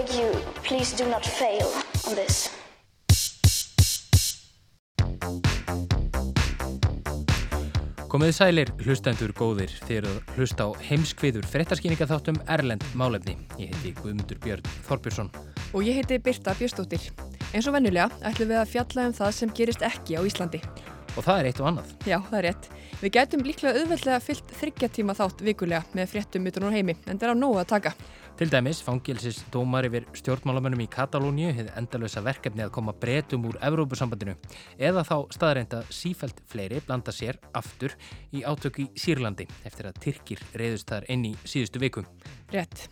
beg you, please do not fail on this. Komiði sælir hlustendur góðir þegar að hlusta á heimskviður frettarskýninga þáttum Erlend málefni. Ég heiti Guðmundur Björn Þorbjörnsson. Og ég heiti Birta Björstóttir. Eins og vennulega ætlum við að fjalla um það sem gerist ekki á Íslandi. Og það er eitt og annað. Já, það er rétt. Við gætum líklega auðveldlega fyllt þryggjartíma þátt vikulega með fréttum utan úr heimi, en það er á nógu að taka. Til dæmis fangilsis dómar yfir stjórnmálamönnum í Katalóniu hefði endalösa verkefni að koma breytum úr Evrópusambandinu eða þá staðreinda sífælt fleiri blanda sér aftur í átök í Sýrlandi eftir að Tyrkir reyðust þar inn í síðustu viku. Rétt.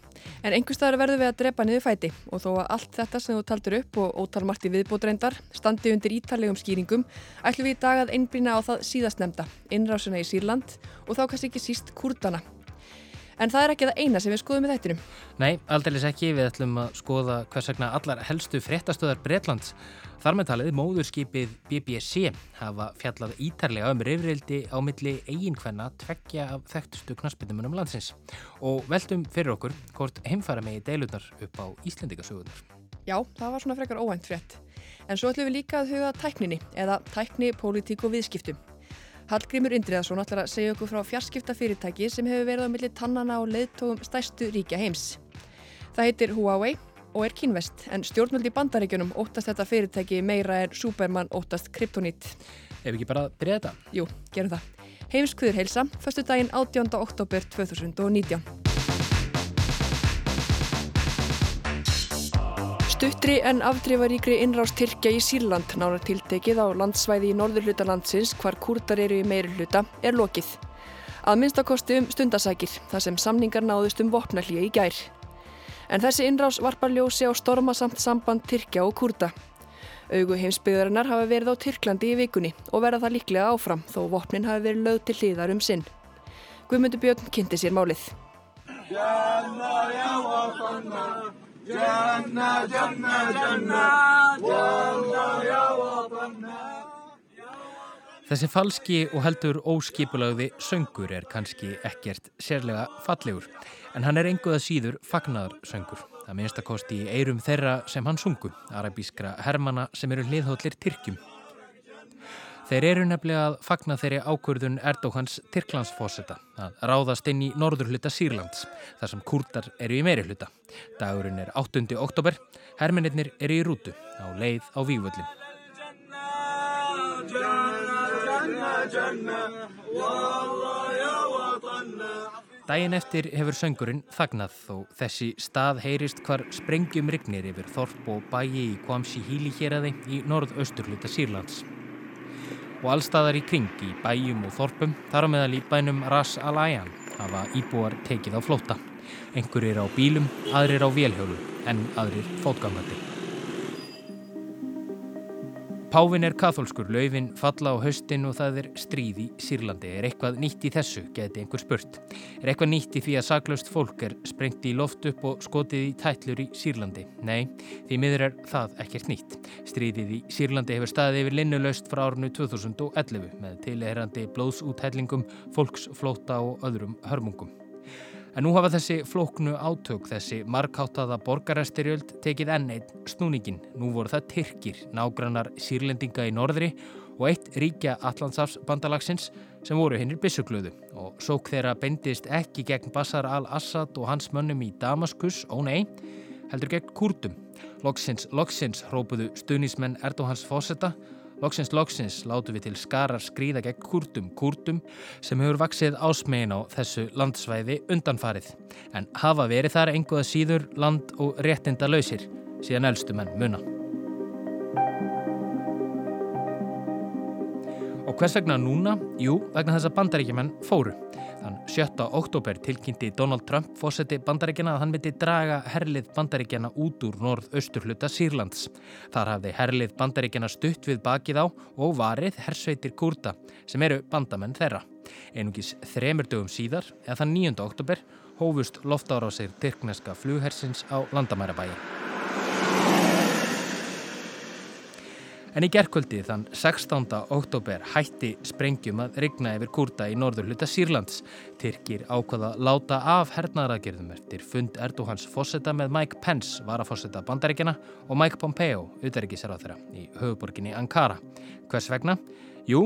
En einhver staðar verður við að drepa niður fæti og þó að allt þetta sem þú taldur upp og ótalmarti viðbótreindar standi undir ítalegum skýringum ætlum við í dag að einbrína á það síðastnemda, innrásuna í Sýrland og þá kannski ekki síst kurdana En það er ekki það eina sem við skoðum með þættinum. Nei, aldrei ekki. Við ætlum að skoða hvers vegna allar helstu fréttastöðar Breitlands. Þar með talið móðurskipið BBC hafa fjallað ítarlega um reyfrildi á milli eiginkvenna tveggja af þekktustu knaspinnumunum landsins. Og veldum fyrir okkur hvort heimfara megi deilunar upp á Íslendikasögunar. Já, það var svona frekar óvænt frétt. En svo ætlum við líka að huga tækninni eða tækni, pólitík og viðskiptum. Hallgrímur Indriðarsson ætlar að segja okkur frá fjarskipta fyrirtæki sem hefur verið á milli tannana og leiðtógum stærstu ríkja heims. Það heitir Huawei og er kínvest en stjórnvöldi bandaríkjunum óttast þetta fyrirtæki meira en Superman óttast kryptonít. Ef ekki bara byrja þetta? Jú, gerum það. Heimskviður heilsa, fyrstu daginn 18. oktober 2019. Stuttri en afdrifaríkri innrás Tyrkja í Sýrland nánar tiltekið á landsvæði í norður hluta landsins hvar kurdar eru í meiri hluta er lokið. Að minnstakosti um stundasækir þar sem samningar náðust um vopnallíu í gær. En þessi innrás varpar ljósi á stormasamt samband Tyrkja og kurda. Augu heimsbyggðarinnar hafa verið á Tyrklandi í vikunni og verða það líklega áfram þó vopnin hafi verið lögð til hlýðar um sinn. Guðmundur Björn kynnti sér málið. جنة جنة جنة والله يا وطننا Þessi falski og heldur óskipulagði söngur er kannski ekkert sérlega fallegur en hann er enguða síður fagnar söngur. Það minnst að kosti í eirum þeirra sem hann sungu, arabískra hermana sem eru hliðhóllir Tyrkjum. Þeir eru nefnilega að fagna þeirri ákvörðun Erdóhans Tyrklandsfósetta að ráðast inn í norður hluta Sýrlands þar sem kurdar eru í meiri hluta. Dagurinn er 8. oktober, hermininnir eru í rútu á leið á Vígvöllin. Dægin eftir hefur söngurinn þagnað þó þessi stað heyrist hvar sprengjum rignir yfir Þorp og bæi í Kvamsi Híli hér aði í norð-austurluta Sýrlands og allstaðar í kring í bæjum og þorpum þar á meðal í bænum Ras Al Ayan hafa íbúar tekið á flóta. Engur er á bílum, aðrir á vélhjólu en aðrir fótgangandi. Pávin er katholskur, laufin falla á haustin og það er stríð í Sýrlandi. Er eitthvað nýtt í þessu, geti einhver spurt. Er eitthvað nýtt í því að saklaust fólk er sprengt í loft upp og skotið í tætlur í Sýrlandi? Nei, því miður er það ekkert nýtt. Stríðið í Sýrlandi hefur staðið yfir linnulöst frá árnu 2011 með tileherandi blóðsúthællingum, fólksflóta og öðrum hörmungum. En nú hafa þessi flóknu átök, þessi markáttaða borgarestyrjöld tekið enn eitt snúningin. Nú voru það Tyrkir, nágrannar sírlendinga í norðri og eitt ríkja Allandsafsbandalagsins sem voru hinnir bissugluðu. Og sók þeirra bendist ekki gegn Bassar al-Assad og hans mönnum í Damaskus, ó nei, heldur gegn kurdum. Loksins, loksins, hrópuðu stuðnismenn Erdóhans fósetta Loksins, loksins látu við til skarar skrýða gegn kurdum, kurdum sem hefur vaksið ásmegin á þessu landsvæði undanfarið. En hafa verið þar einhverða síður land og réttinda lausir síðan eldstu menn muna. Og hvers vegna núna? Jú, vegna þess að bandaríkjumenn fóru. Þann 7. oktober tilkynnti Donald Trump fósetti bandaríkjana að hann myndi draga herlið bandaríkjana út úr norð-austurhluta Sýrlands. Þar hafði herlið bandaríkjana stutt við bakið á og varið hersveitir kurda sem eru bandamenn þeirra. Einungis þremur dögum síðar, eða þann 9. oktober, hófust loftára á sig tyrkneska flughersins á landamærabæi. En í gerkvöldi þann 16. oktober hætti sprengjum að rigna yfir kurda í norður hluta Sýrlands. Tyrkir ákvaða láta af hernaðaragerðum eftir fund Erdóhans fósetta með Mike Pence, varafósetta bandaríkjana og Mike Pompeo, þeirra, í höfuborginni Ankara. Hvers vegna? Jú,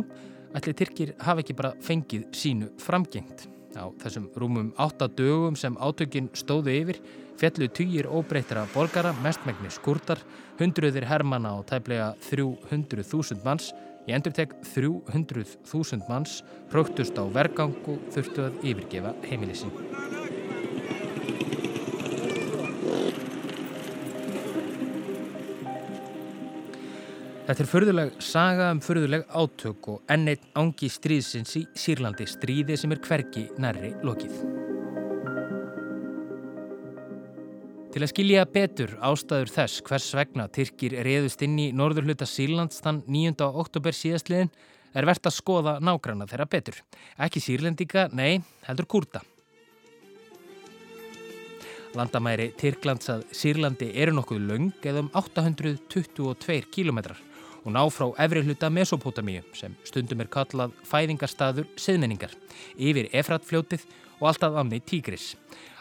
ætli Tyrkir hafi ekki bara fengið sínu framgengt. Á þessum rúmum átta dögum sem átökin stóðu yfir fjallu týjir óbreyttra borgara, mestmægni skurtar, hundruðir hermana og tæplega 300.000 manns, ég endur tek 300.000 manns, hróktust á vergangu þurftu að yfirgefa heimilisinn. Þetta er förðuleg saga um förðuleg átök og enneitt ángi stríðsins í Sýrlandi stríði sem er hverki nærri lokið. Til að skilja betur ástæður þess hvers vegna Tyrkir reyðust inn í norðurhluta Sýrlands þann 9. oktober síðastliðin er verðt að skoða nágranna þeirra betur. Ekki sírlendika, nei, heldur kurda. Landamæri Tyrklands að Sýrlandi eru nokkuð laung eða um 822 kilometrar og ná frá efri hluta Mesopotamíu sem stundum er kallað fæðingarstaður siðmenningar yfir Efratfljótið og alltaf amni Tígris.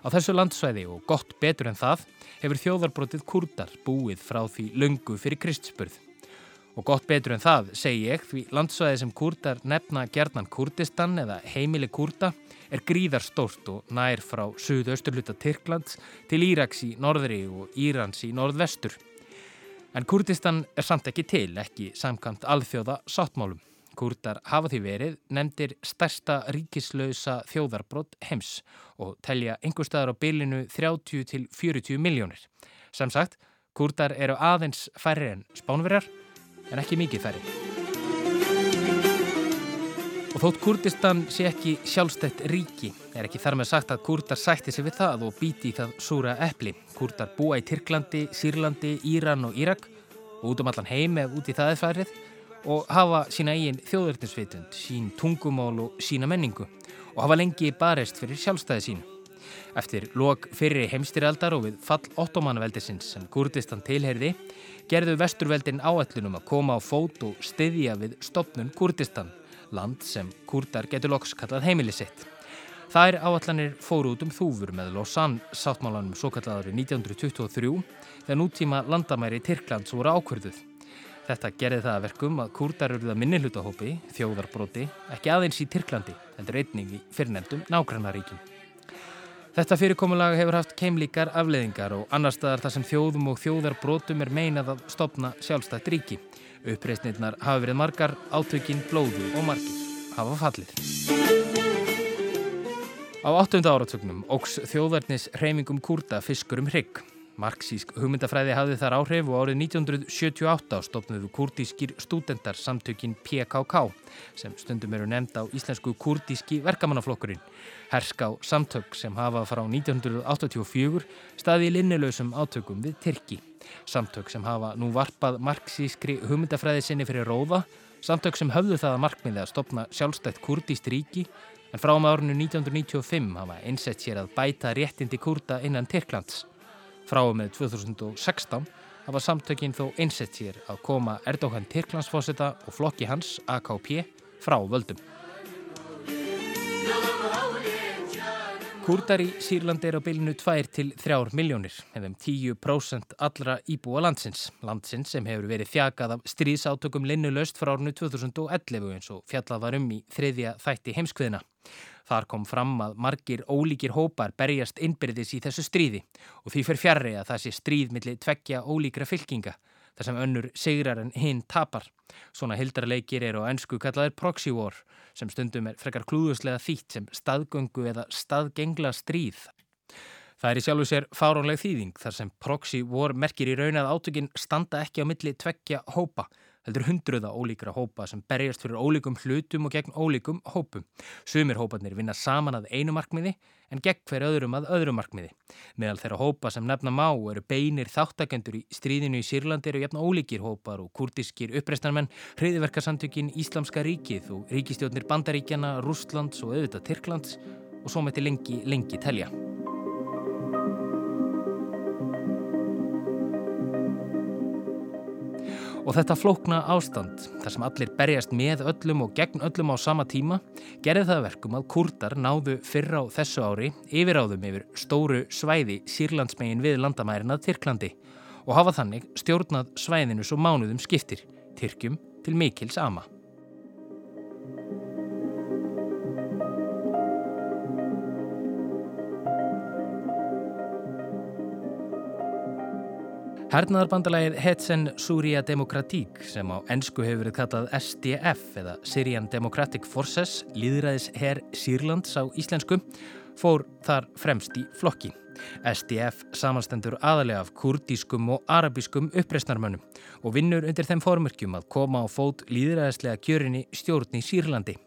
Á þessu landsvæði og gott betur en það hefur þjóðarbrotið kurdar búið frá því löngu fyrir kristspurð. Og gott betur en það, segi ég, því landsvæði sem kurdar nefna gerðnan Kurdistan eða heimili kurda er gríðarstórt og nær frá suðausturluta Tyrklands til Íraks í norðri og Írans í norðvestur. En Kurdistan er samt ekki til, ekki samkant alþjóða sáttmálum. Kurdar hafa því verið nefndir stærsta ríkislausa þjóðarbrott heims og telja einhver staðar á bylinu 30 til 40 miljónir. Samsagt, kurdar eru aðeins færri en spánverjar en ekki mikið færri. Þótt Kurdistan sé ekki sjálfstætt ríki er ekki þar með sagt að kurdar sætti sig við það og bíti í það súra eppli. Kurdar búa í Tyrklandi, Sýrlandi, Íran og Írak og út um allan heim eða út í það er færið og hafa sína eigin þjóðverðninsvitund, sín tungumál og sína menningu og hafa lengi barist fyrir sjálfstæði sín. Eftir lok fyrir heimstyrjaldar og við fall ottomanveldisins sem Kurdistan tilherði gerðu vesturveldin áallunum að koma á fót og styðja við stopnun Kurdistan, land sem kurdar getur loks kallað heimilisitt. Það er áallanir fóru út um þúfur með Lausanne sáttmálanum svo kallaður í 1923 þegar nútíma landamæri Tyrklands voru ákverðuð. Þetta gerði það að verkum að kurdar eruða minnihlutahópi, þjóðarbróti, ekki aðeins í Tyrklandi, heldur einning í fyrrnefndum nágrannaríkjum. Þetta fyrirkomulag hefur haft keimlíkar afleðingar og annar staðar þar sem þjóðum og þjóðarbrótum er meinað að stopna sjálfstætt ríki. Uppreysnirnar hafa verið margar, átökin, blóðu og margir hafa fallið. Á 8. áratögnum ógs þjóðverðnis reymingum kurda fiskur um hrygg. Marxísk hugmyndafræði hafði þar áhrif og árið 1978 stopnuðu kurdískir stúdendar samtökin PKK sem stundum eru nefnd á íslensku kurdíski verkamannaflokkurinn. Herská samtök sem hafa frá 1984 staði í linnilausum átökum við Tyrki. Samtök sem hafa nú varpað marxískri hugmyndafræði sinni fyrir róða, samtök sem höfðu það að markmiði að stopna sjálfstætt kurdíst ríki en frá með árinu 1995 hafa einsett sér að bæta réttindi kurda innan Tyrklands. Frá með 2016 hafa samtökinn þó einsett sér að koma Erdóhan Tyrklandsfósita og flokki hans, AKP, frá völdum. Kurdar í Sýrlandi er á bylnu 2 til 3 miljónir, hefðum 10% allra íbúa landsins. Landsins sem hefur verið þjakað af stríðsátökum linnulöst frá árnu 2011 eins og fjallað var um í þriðja þætti heimskviðina. Þar kom fram að margir ólíkir hópar berjast innbyrðis í þessu stríði og því fyrir fjarrri að það sé stríð millir tveggja ólíkra fylkinga þar sem önnur sigrar en hinn tapar. Svona hildarleikir eru á ennsku kallaðir proxy war sem stundum er frekar klúðuslega þýtt sem staðgöngu eða staðgengla stríð. Það er í sjálfu sér fárónleg þýðing þar sem proxy war merkir í raun að átökinn standa ekki á milli tveggja hópa heldur hundruða ólíkra hópa sem berjast fyrir ólíkum hlutum og gegn ólíkum hópum. Sumir hópanir vinna saman að einu markmiði en gegn hver öðrum að öðru markmiði. Meðal þeirra hópa sem nefna má eru beinir þáttakendur í stríðinu í Sýrlandi eru jafn ólíkir hópar og kurdískir uppreistarmenn, hriðiverkasamtökin Íslamska ríkið og ríkistjóðnir Bandaríkjana, Rústlands og auðvitað Tyrklands og svo mætti lengi, lengi telja. Og þetta flókna ástand, þar sem allir berjast með öllum og gegn öllum á sama tíma, gerði það verkum að kurdar náðu fyrra á þessu ári yfiráðum yfir stóru svæði Sýrlandsmegin við landamærin að Tyrklandi og hafa þannig stjórnað svæðinu svo mánuðum skiptir, Tyrkjum til mikils ama. Hernaðarbandalagið Hetsen Súria Demokratík sem á ennsku hefur verið kallað SDF eða Syrian Democratic Forces, líðræðis herr Sýrlands á íslensku, fór þar fremst í flokki. SDF samanstendur aðalega af kurdískum og arabískum uppreysnarmönnum og vinnur undir þeim formörkjum að koma á fót líðræðislega kjörinni stjórn í Sýrlandi.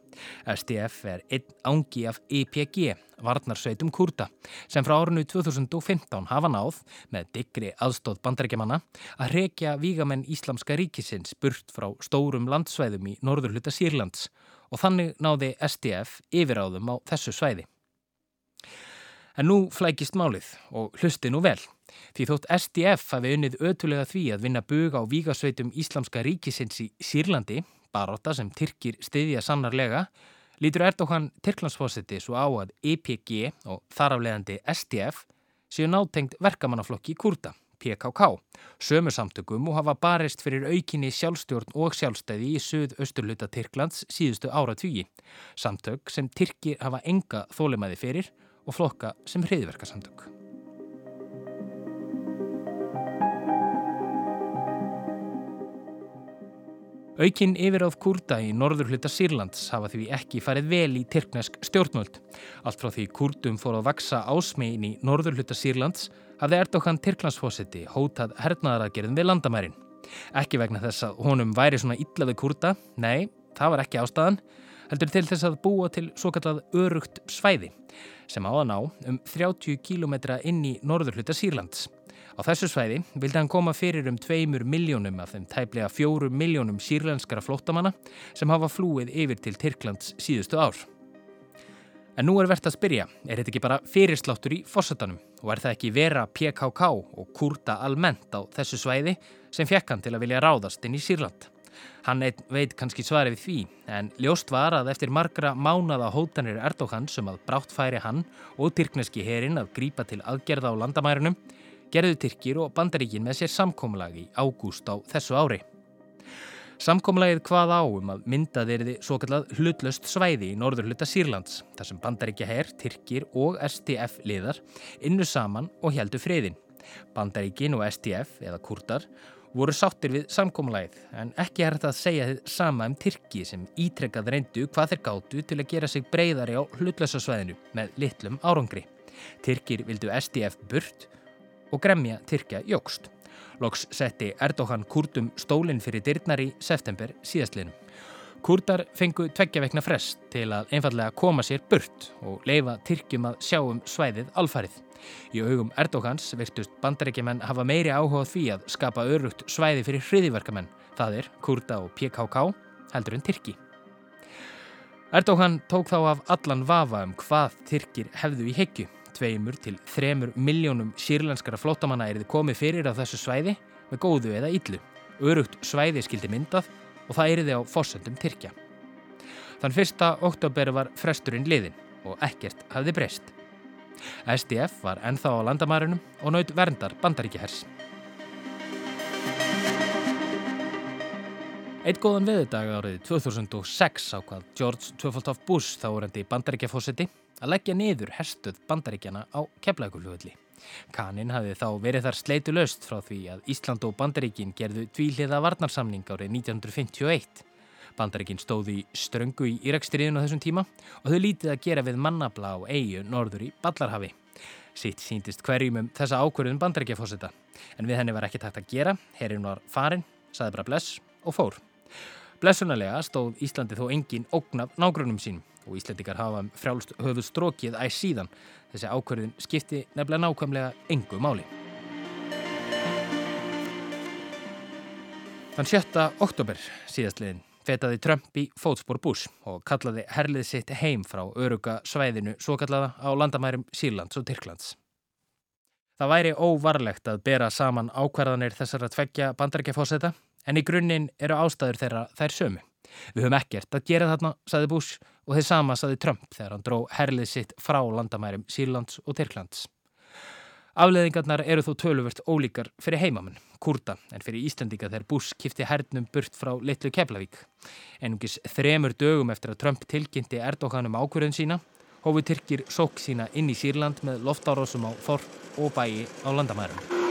SDF er einn ángi af EPG, varnarsveitum kurda, sem frá árinu 2015 hafa náð, með digri aðstóð bandarækjamanna, að rekja vígamenn Íslamska ríkisins burt frá stórum landsvæðum í norðurluta Sýrlands og þannig náði SDF yfiráðum á þessu svæði. En nú flækist málið og hlusti nú vel. Því þótt SDF hafi unnið ötulega því að vinna bug á vígasveitum Íslamska ríkisins í Sýrlandi, baróta sem Tyrkir stiðja sannarlega, lítur Erdogan Tyrklandsfósiti svo á að EPG og þaraflegandi SDF séu nátengt verkamannaflokki í Kurda, PKK, sömu samtökum og hafa barist fyrir aukinni sjálfstjórn og sjálfstæði í söð-austurluta Tyrklands síðustu ára tvíi. Samtök sem Tyrkir hafa enga þólimaði fyrir og flokka sem hriðverkasamtök. Aukinn yfiráð kurda í norður hluta Sýrlands hafa því ekki farið vel í tyrknesk stjórnvöld. Allt frá því kurdum fór að vaksa ásmegin í norður hluta Sýrlands hafði Erdogan Tyrklandsfósiti hótað hernaðaragerðin við landamærin. Ekki vegna þess að honum væri svona illa við kurda, nei, það var ekki ástæðan, heldur til þess að búa til svo kallað örugt svæði sem á að ná um 30 km inn í norður hluta Sýrlands. Á þessu svæði vildi hann koma fyrir um tveimur miljónum af þeim tæplega fjóru miljónum sírlenskara flóttamanna sem hafa flúið yfir til Tyrklands síðustu ár. En nú er verðt að spyrja, er þetta ekki bara fyrirsláttur í fossatanum og er það ekki vera PKK og kurda almennt á þessu svæði sem fekk hann til að vilja ráðast inn í Sýrland? Hann veit kannski svarið við því, en ljóst var að eftir margra mánada hótanir Erdóhann sem að brátt færi hann og tyrkneski herin að grípa til aðgerða á landamærunum, gerðu Tyrkir og bandaríkin með sér samkómulag í ágúst á þessu ári. Samkómulagið hvað á um að myndað erði svo kallað hlutlöst svæði í norður hluta Sýrlands, þar sem bandaríkja herr, Tyrkir og STF liðar innu saman og heldu friðin. Bandaríkin og STF, eða kurdar, voru sáttir við samkómulagið en ekki er þetta að segja þið sama um Tyrki sem ítrekkað reyndu hvað þeir gáttu til að gera sig breyðari á hlutlösa svæðinu með litlum árangri. Tyrkir vildu STF burt og gremja Tyrkja jógst. Loks setti Erdogan kurdum stólinn fyrir dyrnar í september síðastliðnum. Kurdar fengu tveggja vekna frest til að einfallega koma sér burt og leifa Tyrkjum að sjá um svæðið alfarið. Í augum Erdogans virtust bandarækjumenn hafa meiri áhuga því að skapa örugt svæði fyrir hriðiverkamenn, það er Kurda og PKK, heldur en Tyrki. Erdogan tók þá af allan vafa um hvað Tyrkir hefðu í heggju tveimur til þremur miljónum sírlenskara flótamanna er þið komið fyrir á þessu svæði með góðu eða yllu. Örugt svæði skildi myndað og það er þið á fórsöndum Tyrkja. Þann fyrsta oktober var fresturinn liðin og ekkert hafði breyst. SDF var ennþá á landamærunum og naut verndar bandaríkihers. Eitt góðan veðudag árið 2006 ákvað George Tjöfaldhoff Bush þá orðandi bandaríkjafósiti að leggja niður herstuð bandaríkjana á keflagulugulli. Kanin hafði þá verið þar sleitu löst frá því að Ísland og bandaríkin gerðu tvíliða varnarsamning árið 1951. Bandaríkin stóði ströngu í Íraksstriðinu á þessum tíma og þau lítið að gera við mannabla á eigu norður í Ballarhafi. Sitt síndist hverjum um þessa ákverðun bandaríkjafósita en við henni var ekki takt að gera, herrin var farin, saði bara bless og fór. Blessunarlega stóð Íslandi þó engin ógnaf nágrunum sínum og Íslandikar hafa frjálst höfuð strókið æs síðan. Þessi ákverðin skipti nefnilega nákvæmlega engu máli. Þann 7. oktober síðastliðin fetaði Trump í fótspór Bush og kallaði herlið sitt heim frá öruga svæðinu svo kallaða á landamærum Sýrlands og Tyrklands. Það væri óvarlegt að bera saman ákvarðanir þessar að tveggja bandarækjafóseta en í grunninn eru ástæður þeirra þær sömu. Við höfum ekkert að gera þarna, saði Bush og þeir sama saði Trump þegar hann dró herlið sitt frá landamærum Sýrlands og Tyrklands. Afleðingarnar eru þó töluvert ólíkar fyrir heimamenn, kurda, en fyrir Íslandika þegar Bush kifti hernum burt frá Littlu Keflavík. Ennungis þremur dögum eftir að Trump tilkynnti Erdókanum ákvörðun sína, hófu Tyrkir sók sína inn í Sýrland með loftárásum á Þorp og bæi á landamærum.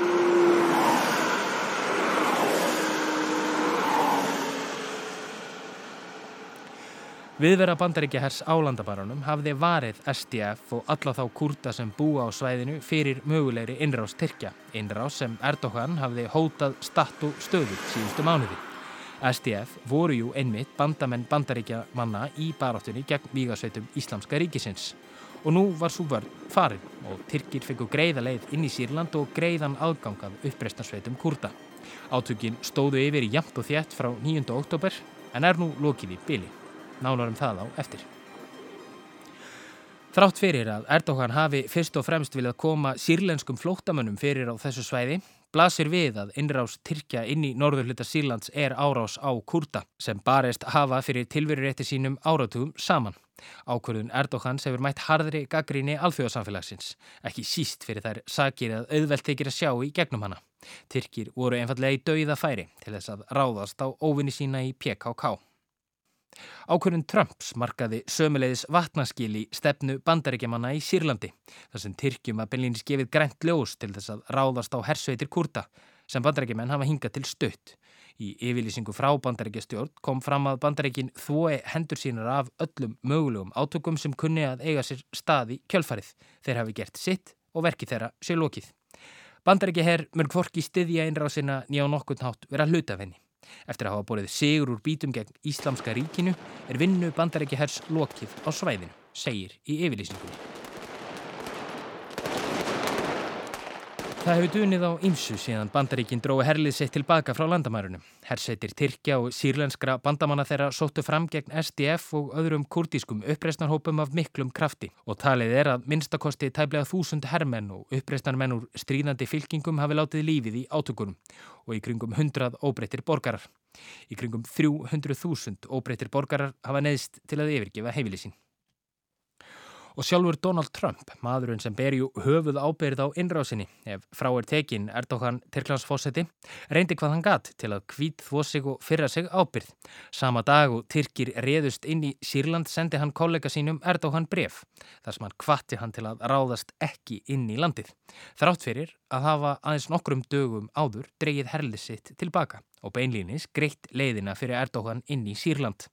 Viðvera bandaríkja hers álandabaranum hafði varið SDF og alla þá kurda sem búa á svæðinu fyrir mögulegri innrás Tyrkja, innrás sem Erdogan hafði hótað statu stöðu síðustu mánuði. SDF voru jú einmitt bandamenn bandaríkja manna í baráttunni gegn vígasveitum Íslamska ríkisins og nú var svo vörð farin og Tyrkir fengu greiða leið inn í Sýrland og greiðan aðgangað uppreistnarsveitum kurda. Átökin stóðu yfir í jamt og þétt frá 9. oktober en er nú lokið í byli nálar um það á eftir. Þrátt fyrir að Erdogan hafi fyrst og fremst viljað koma sírlenskum flóttamönnum fyrir á þessu svæði, blasir við að innrás Tyrkja inn í norður hluta Sírlands er árás á kurda sem barist hafa fyrir tilverurétti sínum áratugum saman. Ákvörðun Erdogans hefur mætt harðri gaggríni alþjóðsamfélagsins, ekki síst fyrir þær sakir að auðvelt tekir að sjá í gegnum hana. Tyrkir voru einfallega í dauða færi til þess að ráðast á óvinni sína í PKK. Ákvörðun Trumps markaði sömulegis vatnaskil í stefnu bandaríkjamanna í Sýrlandi þar sem Tyrkjum að Berlínis gefið grænt ljós til þess að ráðast á hersveitir kurda sem bandaríkjaman hafa hingað til stutt. Í yfirlýsingu frá bandaríkjastjórn kom fram að bandaríkin þvoi hendur sínar af öllum mögulegum átökum sem kunni að eiga sér stað í kjölfarið. Þeir hafi gert sitt og verki þeirra sér lokið. Bandaríkjaherr mörg forki stiðja einrásina nýja á nokkund hátt vera hlutafenni. Eftir að hafa borðið sigur úr bítum gegn Íslamska ríkinu er vinnu bandarækja hers lokið á svæðinu, segir í yfirlýsingunni. Það hefur dunið á ymsu síðan bandaríkinn drói herlið sitt tilbaka frá landamærunum. Hersveitir Tyrkja og sírlenskra bandamanna þeirra sóttu fram gegn SDF og öðrum kurdískum uppreisnarhópum af miklum krafti og talið er að minnstakosti tæplega þúsund herrmenn og uppreisnarmenn úr stríðandi fylkingum hafi látið lífið í átökunum og í kringum hundrað óbreyttir borgarar. Í kringum 300.000 óbreyttir borgarar hafa neðist til að yfirgefa heimilisín. Og sjálfur Donald Trump, maðurinn sem ber jú höfuð ábyrð á innrásinni, ef frá er tekin Erdókan Tyrklandsfósetti, reyndi hvað hann gatt til að hvít þvó sig og fyrra sig ábyrð. Sama dag og Tyrkir reðust inn í Sýrland sendi hann kollega sínum Erdókan bref, þar sem hann kvatti hann til að ráðast ekki inn í landið. Þrátt fyrir að hafa aðeins nokkrum dögum áður dreyið herlið sitt tilbaka og beinlýnis greitt leiðina fyrir Erdókan inn í Sýrland.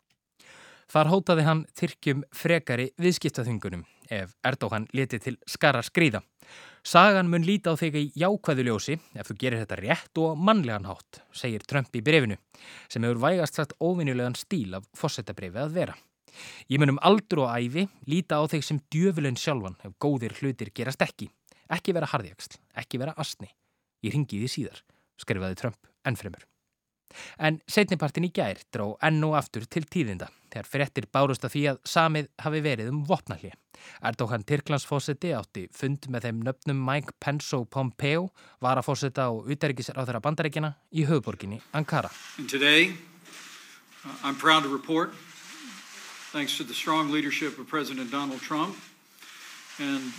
Þar hótaði hann Tyrkjum frekari viðskiptaþungunum ef Erdóhan leti til skara skrýða. Sagan mun líta á þig í jákvæðuljósi ef þú gerir þetta rétt og mannlegan hátt, segir Trump í brefinu, sem hefur vægast sagt óvinnulegan stíl af fósettabrefi að vera. Ég mun um aldur og æfi líta á þig sem djöfulinn sjálfan ef góðir hlutir gerast ekki. Ekki vera harðjagsl, ekki vera astni. Ég ringi því síðar, skrifaði Trump ennfremur. En setnipartin í gær dró enn og aftur til tíðinda þegar frettir bárust að því að samið hafi verið um vopnalli. Erdókan Tyrklandsfósiti átti fund með þeim nöfnum Mike Pence og Pompeo, varafósita og þeirra bandaríkina í höfuborginni Ankara. Today uh, I'm proud to report, thanks to the strong leadership of President Donald Trump and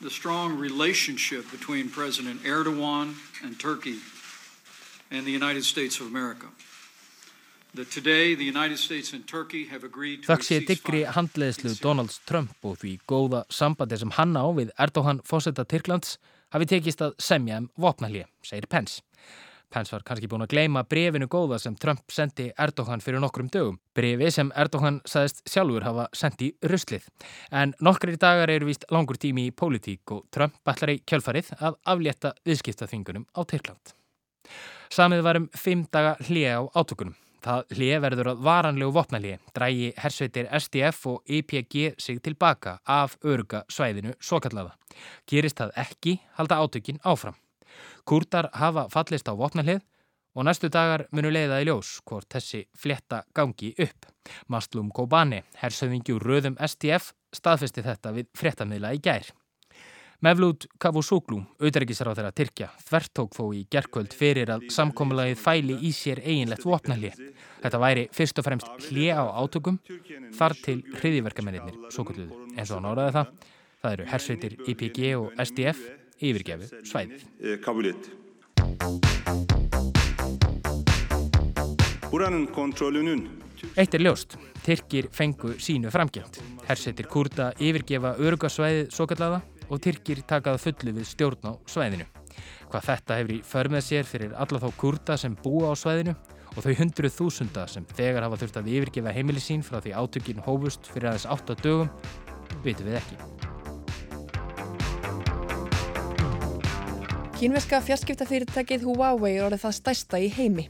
the strong relationship between President Erdogan and Turkey and the United States of America. Þakk sé diggri handleðslu Donalds Trump og því góða sambandi sem hann á við Erdogan fósetta Tyrklands hafi tekist að semja um vopnallið, segir Pence. Pence var kannski búin að gleima brefinu góða sem Trump sendi Erdogan fyrir nokkrum dögum. Brefi sem Erdogan saðist sjálfur hafa sendi ruslið. En nokkri dagar eru vist langur tími í pólitík og Trump allar í kjölfarið að aflétta viðskiptaþingunum á Tyrkland. Samið var um fimm daga hlið á átökunum. Það hlið verður að varanlegu vopnalið, drægi hersveitir SDF og EPG sig tilbaka af örga svæðinu svo kallaða. Gerist það ekki, halda átökin áfram. Kurdar hafa fallist á vopnalið og næstu dagar munu leiða í ljós hvort þessi fletta gangi upp. Maslum Kobane, hersöðingjur röðum SDF, staðfesti þetta við frettamila í gær. Mevlut Cavusoglu, auðverkisráð þeirra Tyrkja, þvertók fó í gerkvöld fyrir að samkómulagið fæli í sér eiginlegt vopnallið. Þetta væri fyrst og fremst hlið á átökum þar til hriðiverkamennir, svo kalluðu, eins og hann áraði það. Það eru hersveitir IPG og SDF yfirgefu svæðið. Eitt er ljóst. Tyrkir fengu sínu framgjönd. Hersveitir kurda yfirgefa örugasvæðið svo kallaða og Tyrkir takað fullu við stjórn á svæðinu. Hvað þetta hefur í förmið sér fyrir alla þá kurda sem búa á svæðinu og þau hundruð þúsunda sem þegar hafa þurft að yfirgefa heimili sín frá því átökin hófust fyrir aðeins 8 dögum, veitum við ekki. Kínveska fjarskiptafyrirtækið Huawei er orðið það stærsta í heimi.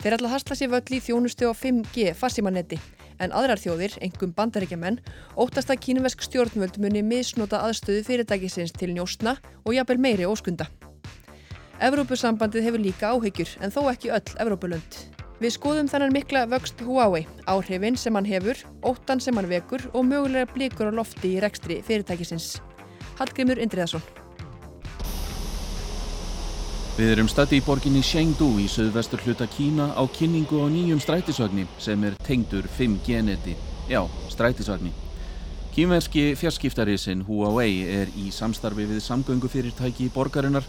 Þeir ætla að hasla sér völl í þjónustu á 5G fassimanetti en aðrar þjóðir, engum bandaríkjaman, óttast að kínuvesk stjórnvöld muni misnota aðstöðu fyrirtækisins til njóstna og jafnvel meiri óskunda. Evrópusambandið hefur líka áhyggjur en þó ekki öll Evrópulönd. Við skoðum þannan mikla vöxt Huawei, áhrifin sem hann hefur, óttan sem hann vekur og mögulega blikur á lofti í rekstri fyrirtækisins. Hallgrimur Indriðarsson Við erum stætti í borginni Chengdu í söðvestur hluta Kína á kynningu á nýjum strætisvagni sem er tengdur 5G-neti. Já, strætisvagni. Kínverski fjarskiptarísin Huawei er í samstarfi við samgöngufyrirtæki borgarinnar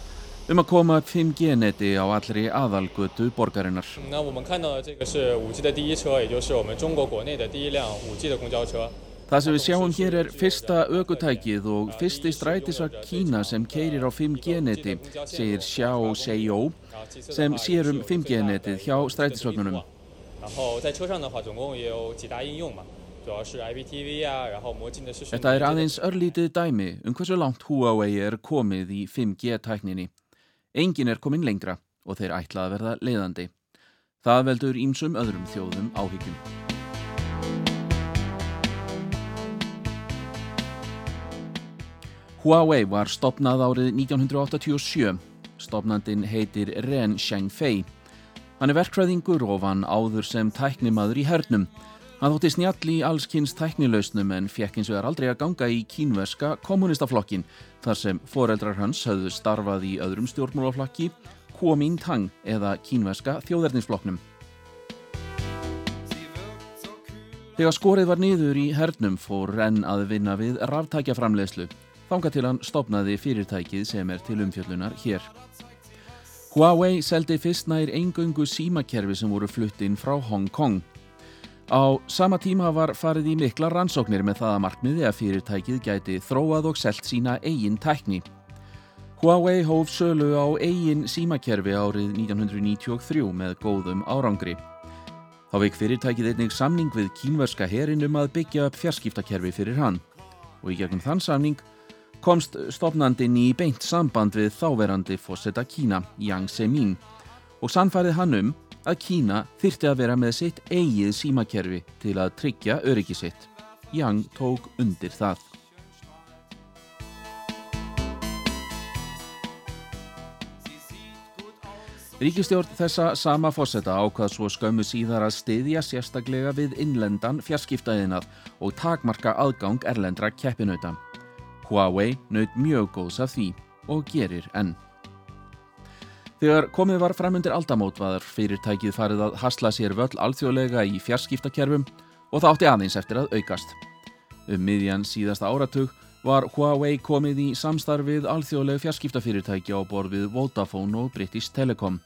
um að koma upp 5G-neti á allri aðalgötu borgarinnar. Það sem við sjáum hér er fyrsta aukutækið og fyrsti strætisvagn Kína sem keirir á 5G-neti, segir Xiao Seiyo, sem sér um 5G-netið hjá strætisvagnunum. Þetta er aðeins örlítið dæmi um hversu langt Huawei er komið í 5G-tækninni. Engin er komin lengra og þeir ætla að verða leiðandi. Það veldur ímsum öðrum þjóðum áhyggjum. Huawei var stopnað árið 1987. Stopnandin heitir Ren Xiangfei. Hann er verkfræðingur og vann áður sem tæknimaður í hernum. Hann þótti snjall í allskynns tæknilausnum en fekk eins og er aldrei að ganga í kínverska kommunistaflokkin þar sem foreldrar hans höfðu starfað í öðrum stjórnmálaflokki Kuomintang eða kínverska þjóðerninsflokknum. Þegar skorið var niður í hernum fór Ren að vinna við ráftækjaframlegslu þanga til hann stopnaði fyrirtækið sem er til umfjöllunar hér. Huawei seldi fyrst nær engöngu símakerfi sem voru flutt inn frá Hong Kong. Á sama tíma var farið í mikla rannsóknir með það að markmiði að fyrirtækið gæti þróað og selt sína eigin tækni. Huawei hóf sölu á eigin símakerfi árið 1993 með góðum árangri. Þá veik fyrirtækið einnig samning við kínverska herin um að byggja upp fjarskiptakerfi fyrir hann og í gegnum þann samning komst stopnandin í beint samband við þáverandi fósetta Kína, Yang Zemin, og sannfærið hann um að Kína þyrti að vera með sitt eigið símakerfi til að tryggja öryggi sitt. Yang tók undir það. Ríkistjórn þessa sama fósetta ákvað svo skömmu síðar að stiðja sérstaklega við innlendan fjarskiptaðinað og takmarka aðgang erlendra keppinauta. Huawei naut mjög góðs af því og gerir enn. Þegar komið var framundir aldamót var fyrirtækið farið að hasla sér völl alþjóðlega í fjarskiptakerfum og það átti aðeins eftir að aukast. Um miðjan síðasta áratug var Huawei komið í samstarfið alþjóðlega fjarskiptafyrirtæki á borð við Vodafone og British Telecom.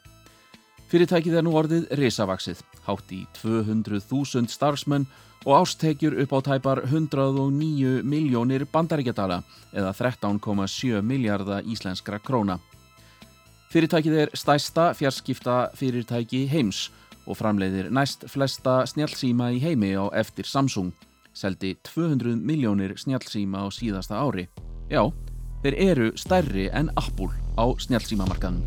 Fyrirtækið er nú orðið risavaksið, hátt í 200.000 starfsmenn og ástekjur upp á tæpar 109 miljónir bandaríkjadala eða 13,7 miljardar íslenskra króna. Fyrirtækið er stæsta fjarskipta fyrirtæki heims og framleiðir næst flesta snjálfsíma í heimi á eftir Samsung, seldi 200 miljónir snjálfsíma á síðasta ári. Já, þeir eru stærri en Apple á snjálfsímamarkaðum.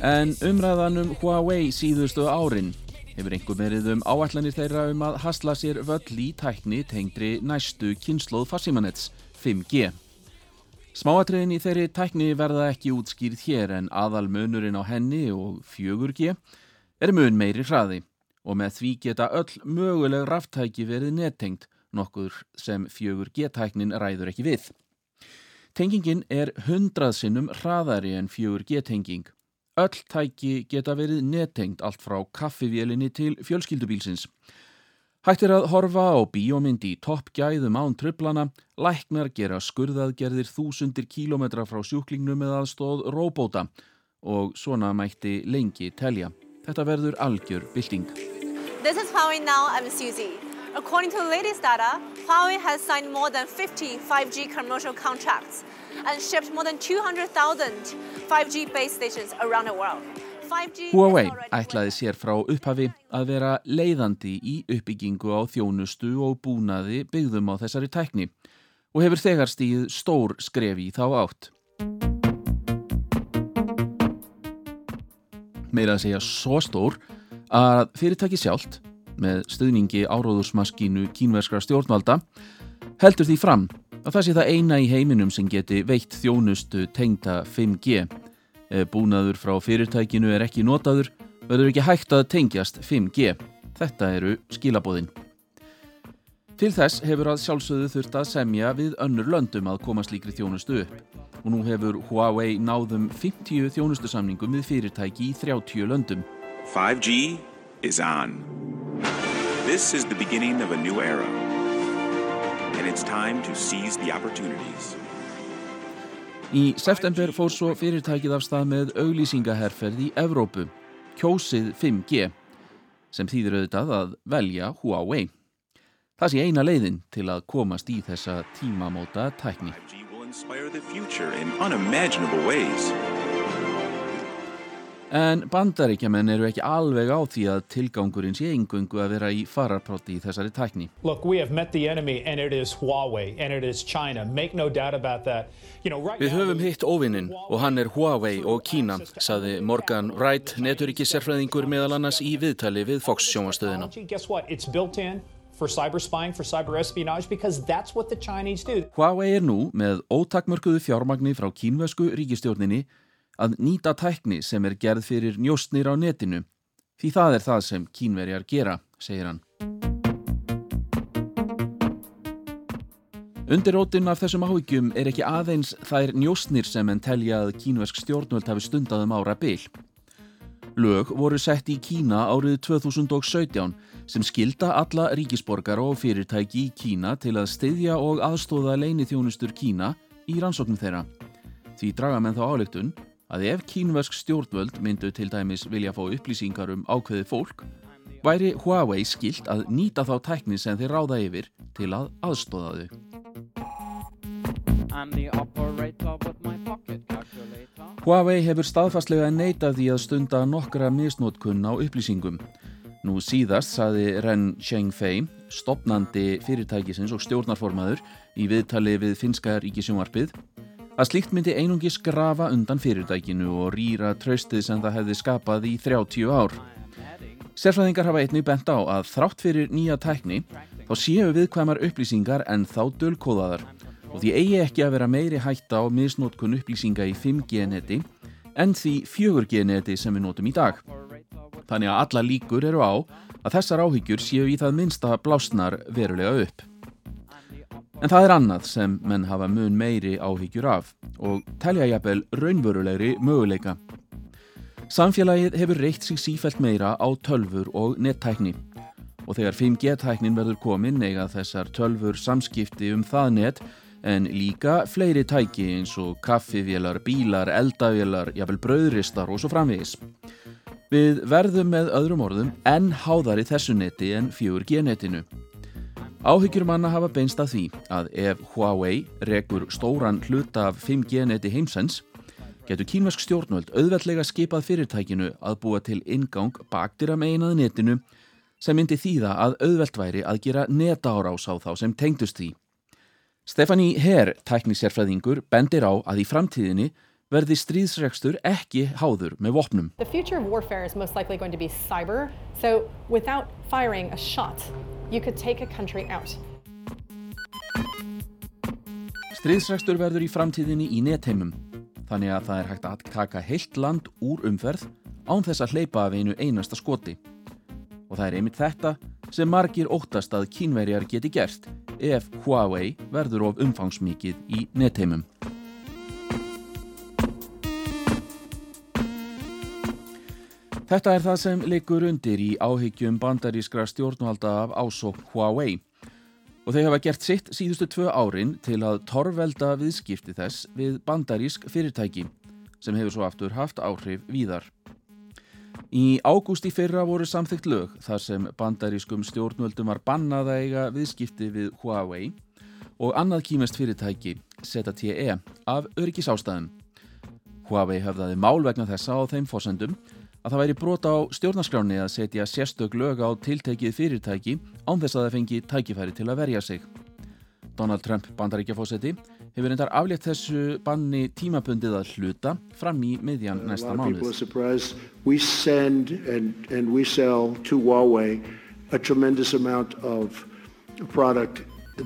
En umræðan um Huawei síðustu árin hefur einhver verið um áallanir þeirra um að hasla sér völl í tækni tengdri næstu kynnslóð farsímanets 5G. Smáatriðin í þeirri tækni verða ekki útskýrð hér en aðal munurinn á henni og 4G er mun meiri hraði og með því geta öll möguleg ráftæki verið nettengt nokkur sem 4G-tæknin ræður ekki við. Tengingin er hundrað sinnum hraðari en 4G-tenging Öll tæki geta verið nettengt allt frá kaffivélinni til fjölskyldubílsins. Hægt er að horfa á bíómynd í toppgæðum án tröflana, læknar gera skurðaðgerðir þúsundir kílometra frá sjúklingnum með aðstóð róbóta og svona mætti lengi telja. Þetta verður algjör bylting. This is Huawei Now, I'm Suzy. According to the latest data, Huawei has signed more than 50 5G commercial contracts and shipped more than 200,000 5G base stations around the world. Huawei ætlaði sér frá upphafi að vera leiðandi í uppbyggingu á þjónustu og búnaði byggðum á þessari tækni og hefur þegar stíð stór skrefi í þá átt. Meira að segja svo stór að fyrirtæki sjálft með stuðningi áróðursmaskínu kínverskra stjórnvalda heldur því fram að það sé það eina í heiminum sem geti veitt þjónustu tengta 5G. Búnaður frá fyrirtækinu er ekki notaður, verður ekki hægt að tengjast 5G. Þetta eru skilabóðin. Til þess hefur að sjálfsögðu þurft að semja við önnur löndum að koma slíkri þjónustu upp. Og nú hefur Huawei náðum 50 þjónustusamningum við fyrirtæki í 30 löndum. 5G is on. This is the beginning of a new era. And it's time to seize the opportunities. Í september fór svo fyrirtækið af stað með auglýsingaherferð í Evrópu, kjósið 5G, sem þýður auðvitað að velja Huawei. Það sé eina leiðin til að komast í þessa tímamóta tækni. 5G will inspire the future in unimaginable ways. En bandaríkjaman eru ekki alveg á því að tilgangurinn sé engungu að vera í fararpróti í þessari tækni. Look, we have met the enemy and it is Huawei and it is China. Make no doubt about that. You know, right Við höfum hitt óvinnin og hann er Huawei og Kína, saði Morgan Wright, neturiki sérfræðingur meðal annars í viðtali við Fox sjónastöðina. Guess what? It's built in for cyber spying, for cyber espionage because that's what the Chinese do. Huawei er nú með ótakmörkuðu fjármagni frá kínvesku ríkistjórninni að nýta tækni sem er gerð fyrir njóstnir á netinu. Því það er það sem kínverjar gera, segir hann. Undirótin af þessum áhyggjum er ekki aðeins þær njóstnir sem en telja að kínversk stjórnvöld hafi stundað um ára byl. Lög voru sett í Kína árið 2017 sem skilda alla ríkisborgar og fyrirtæki í Kína til að styðja og aðstóða leini þjónustur Kína í rannsóknum þeirra. Því draga menn þá álygtun að ef kínversk stjórnvöld myndu til dæmis vilja fá upplýsingar um ákveði fólk, væri Huawei skilt að nýta þá tækni sem þeir ráða yfir til að aðstóða þau. Huawei hefur staðfastlega neitað því að stunda nokkra misnótkunn á upplýsingum. Nú síðast saði Ren Chengfei, stopnandi fyrirtækisins og stjórnarformaður í viðtali við finska ríkisjónvarpið, að slíkt myndi einungi skrafa undan fyrirtækinu og rýra tröstið sem það hefði skapað í 30 ár. Sérfræðingar hafa einnig bent á að þrátt fyrir nýja tækni þá séu viðkvæmar upplýsingar en þá dölkóðaðar og því eigi ekki að vera meiri hætta á misnótkun upplýsinga í 5G-neti en því 4G-neti sem við notum í dag. Þannig að alla líkur eru á að þessar áhyggjur séu í það minsta blásnar verulega upp. En það er annað sem menn hafa mun meiri áhyggjur af og telja jafnvel raunverulegri möguleika. Samfélagið hefur reykt sig sífælt meira á tölfur og nettækni og þegar 5G-tæknin verður komin eiga þessar tölfur samskipti um það nett en líka fleiri tæki eins og kaffivélar, bílar, eldavélar, jafnvel brauðristar og svo framvegis. Við verðum með öðrum orðum enn háðari þessu netti en 4G-nettinu. Áhyggjur manna hafa beinst að því að ef Huawei rekur stóran hluta af 5G-netti heimsens, getur kínversk stjórnvöld auðveldlega skipað fyrirtækinu að búa til ingang baktir að meinað netinu sem myndi þýða að auðveld væri að gera netárás á þá sem tengdust því. Stefani Herr, tæknisérfræðingur, bendir á að í framtíðinni verði stríðsregstur ekki háður með vopnum. The future of warfare is most likely going to be cyber, so without firing a shot, you could take a country out. Stríðsregstur verður í framtíðinni í netheimum, þannig að það er hægt að taka heilt land úr umferð án þess að hleypa af einu einasta skoti. Og það er einmitt þetta sem margir óttast að kínverjar geti gert ef Huawei verður of umfangsmikið í netheimum. Þetta er það sem leikur undir í áhyggjum bandarískra stjórnvalda af ásókn Huawei og þau hafa gert sitt síðustu tvö árin til að torvelda viðskipti þess við bandarísk fyrirtæki sem hefur svo aftur haft áhrif víðar. Í ágúst í fyrra voru samþygt lög þar sem bandarískum stjórnvöldum var bannað að eiga viðskipti við Huawei og annað kýmest fyrirtæki, ZTE, af öryggisástæðum. Huawei höfðaði mál vegna þessa á þeim fósendum að það væri brota á stjórnarskráni að setja sérstök lög á tiltekið fyrirtæki án þess að það fengi tækifæri til að verja sig. Donald Trump bandaríkjafósetti hefur reyndar aflétt þessu banni tímapundið að hluta fram í miðjan næsta mánuð.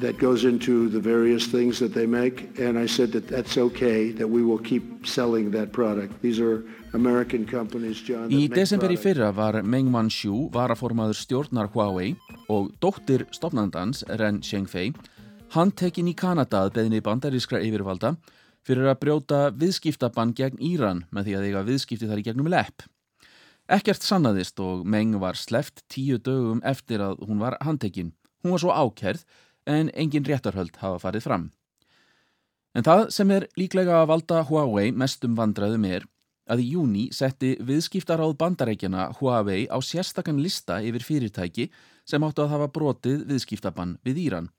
That goes into the various things that they make and I said that that's okay that we will keep selling that product. These are Í desember í fyrra var Meng Wanzhou varaformaður stjórnar Huawei og dóttir stopnandans Ren Zhengfei handtekinn í Kanada að beðinni bandarískra yfirvalda fyrir að brjóta viðskiptabann gegn Íran með því að eiga viðskipti þar í gegnum lepp. Ekkert sannaðist og Meng var sleft tíu dögum eftir að hún var handtekinn. Hún var svo ákerð en engin réttarhöld hafa farið fram. En það sem er líklega að valda Huawei mestum vandraðum er að í júni setti viðskiptaráð bandarækjana Huawei á sérstakann lista yfir fyrirtæki sem áttu að hafa brotið viðskiptabann við Íran.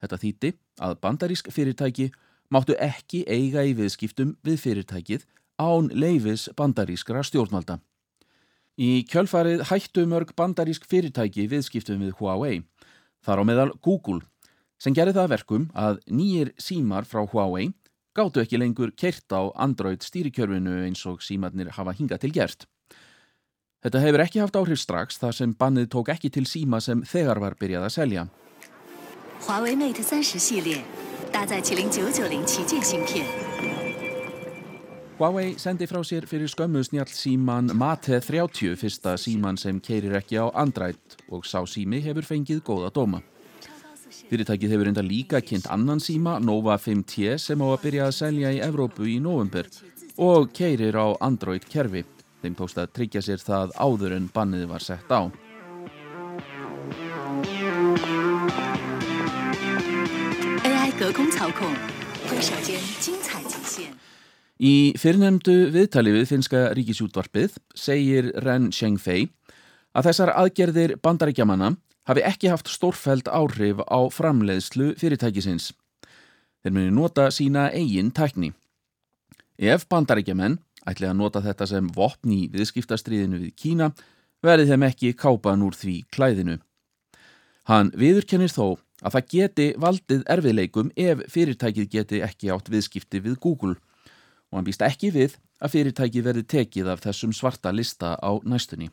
Þetta þýtti að bandarísk fyrirtæki máttu ekki eiga í viðskiptum við fyrirtækið án leifis bandarískra stjórnvalda. Í kjölfarið hættu mörg bandarísk fyrirtæki viðskiptum við Huawei, þar á meðal Google, sem gerði það verkum að nýjir símar frá Huawei gáttu ekki lengur kert á Android stýrikjörfinu eins og símatnir hafa hingað til gert. Þetta hefur ekki haft áhrif strax þar sem bannið tók ekki til síma sem þegar var byrjað að selja. Huawei Mate 30 síli,搭载麒麟990旗舰芯片. Huawei sendi frá sér fyrir skömmu snjall síman Mate 30 fyrsta síman sem keirir ekki á Android og sá sími hefur fengið góða dóma. Fyrirtækið hefur enda líka kynnt annan síma Nova 5T sem á að byrja að selja í Evrópu í november og keirir á Android kerfi. Þeim tókst að tryggja sér það áður en bannið var sett á. Í fyrrnemdu viðtali við finska ríkisútvarpið segir Ren Zhengfei að þessar aðgerðir bandaríkjamanna hafi ekki haft stórfæld áhrif á framleiðslu fyrirtækisins. Þeir muni nota sína eigin tækni. Ef bandaríkjaman ætli að nota þetta sem vopn í viðskiptastriðinu við Kína verði þeim ekki kápan úr því klæðinu. Hann viðurkennir þó að það geti valdið erfiðleikum ef fyrirtækið geti ekki átt viðskipti við Google og hann býst ekki við að fyrirtækið verði tekið af þessum svarta lista á næstunni.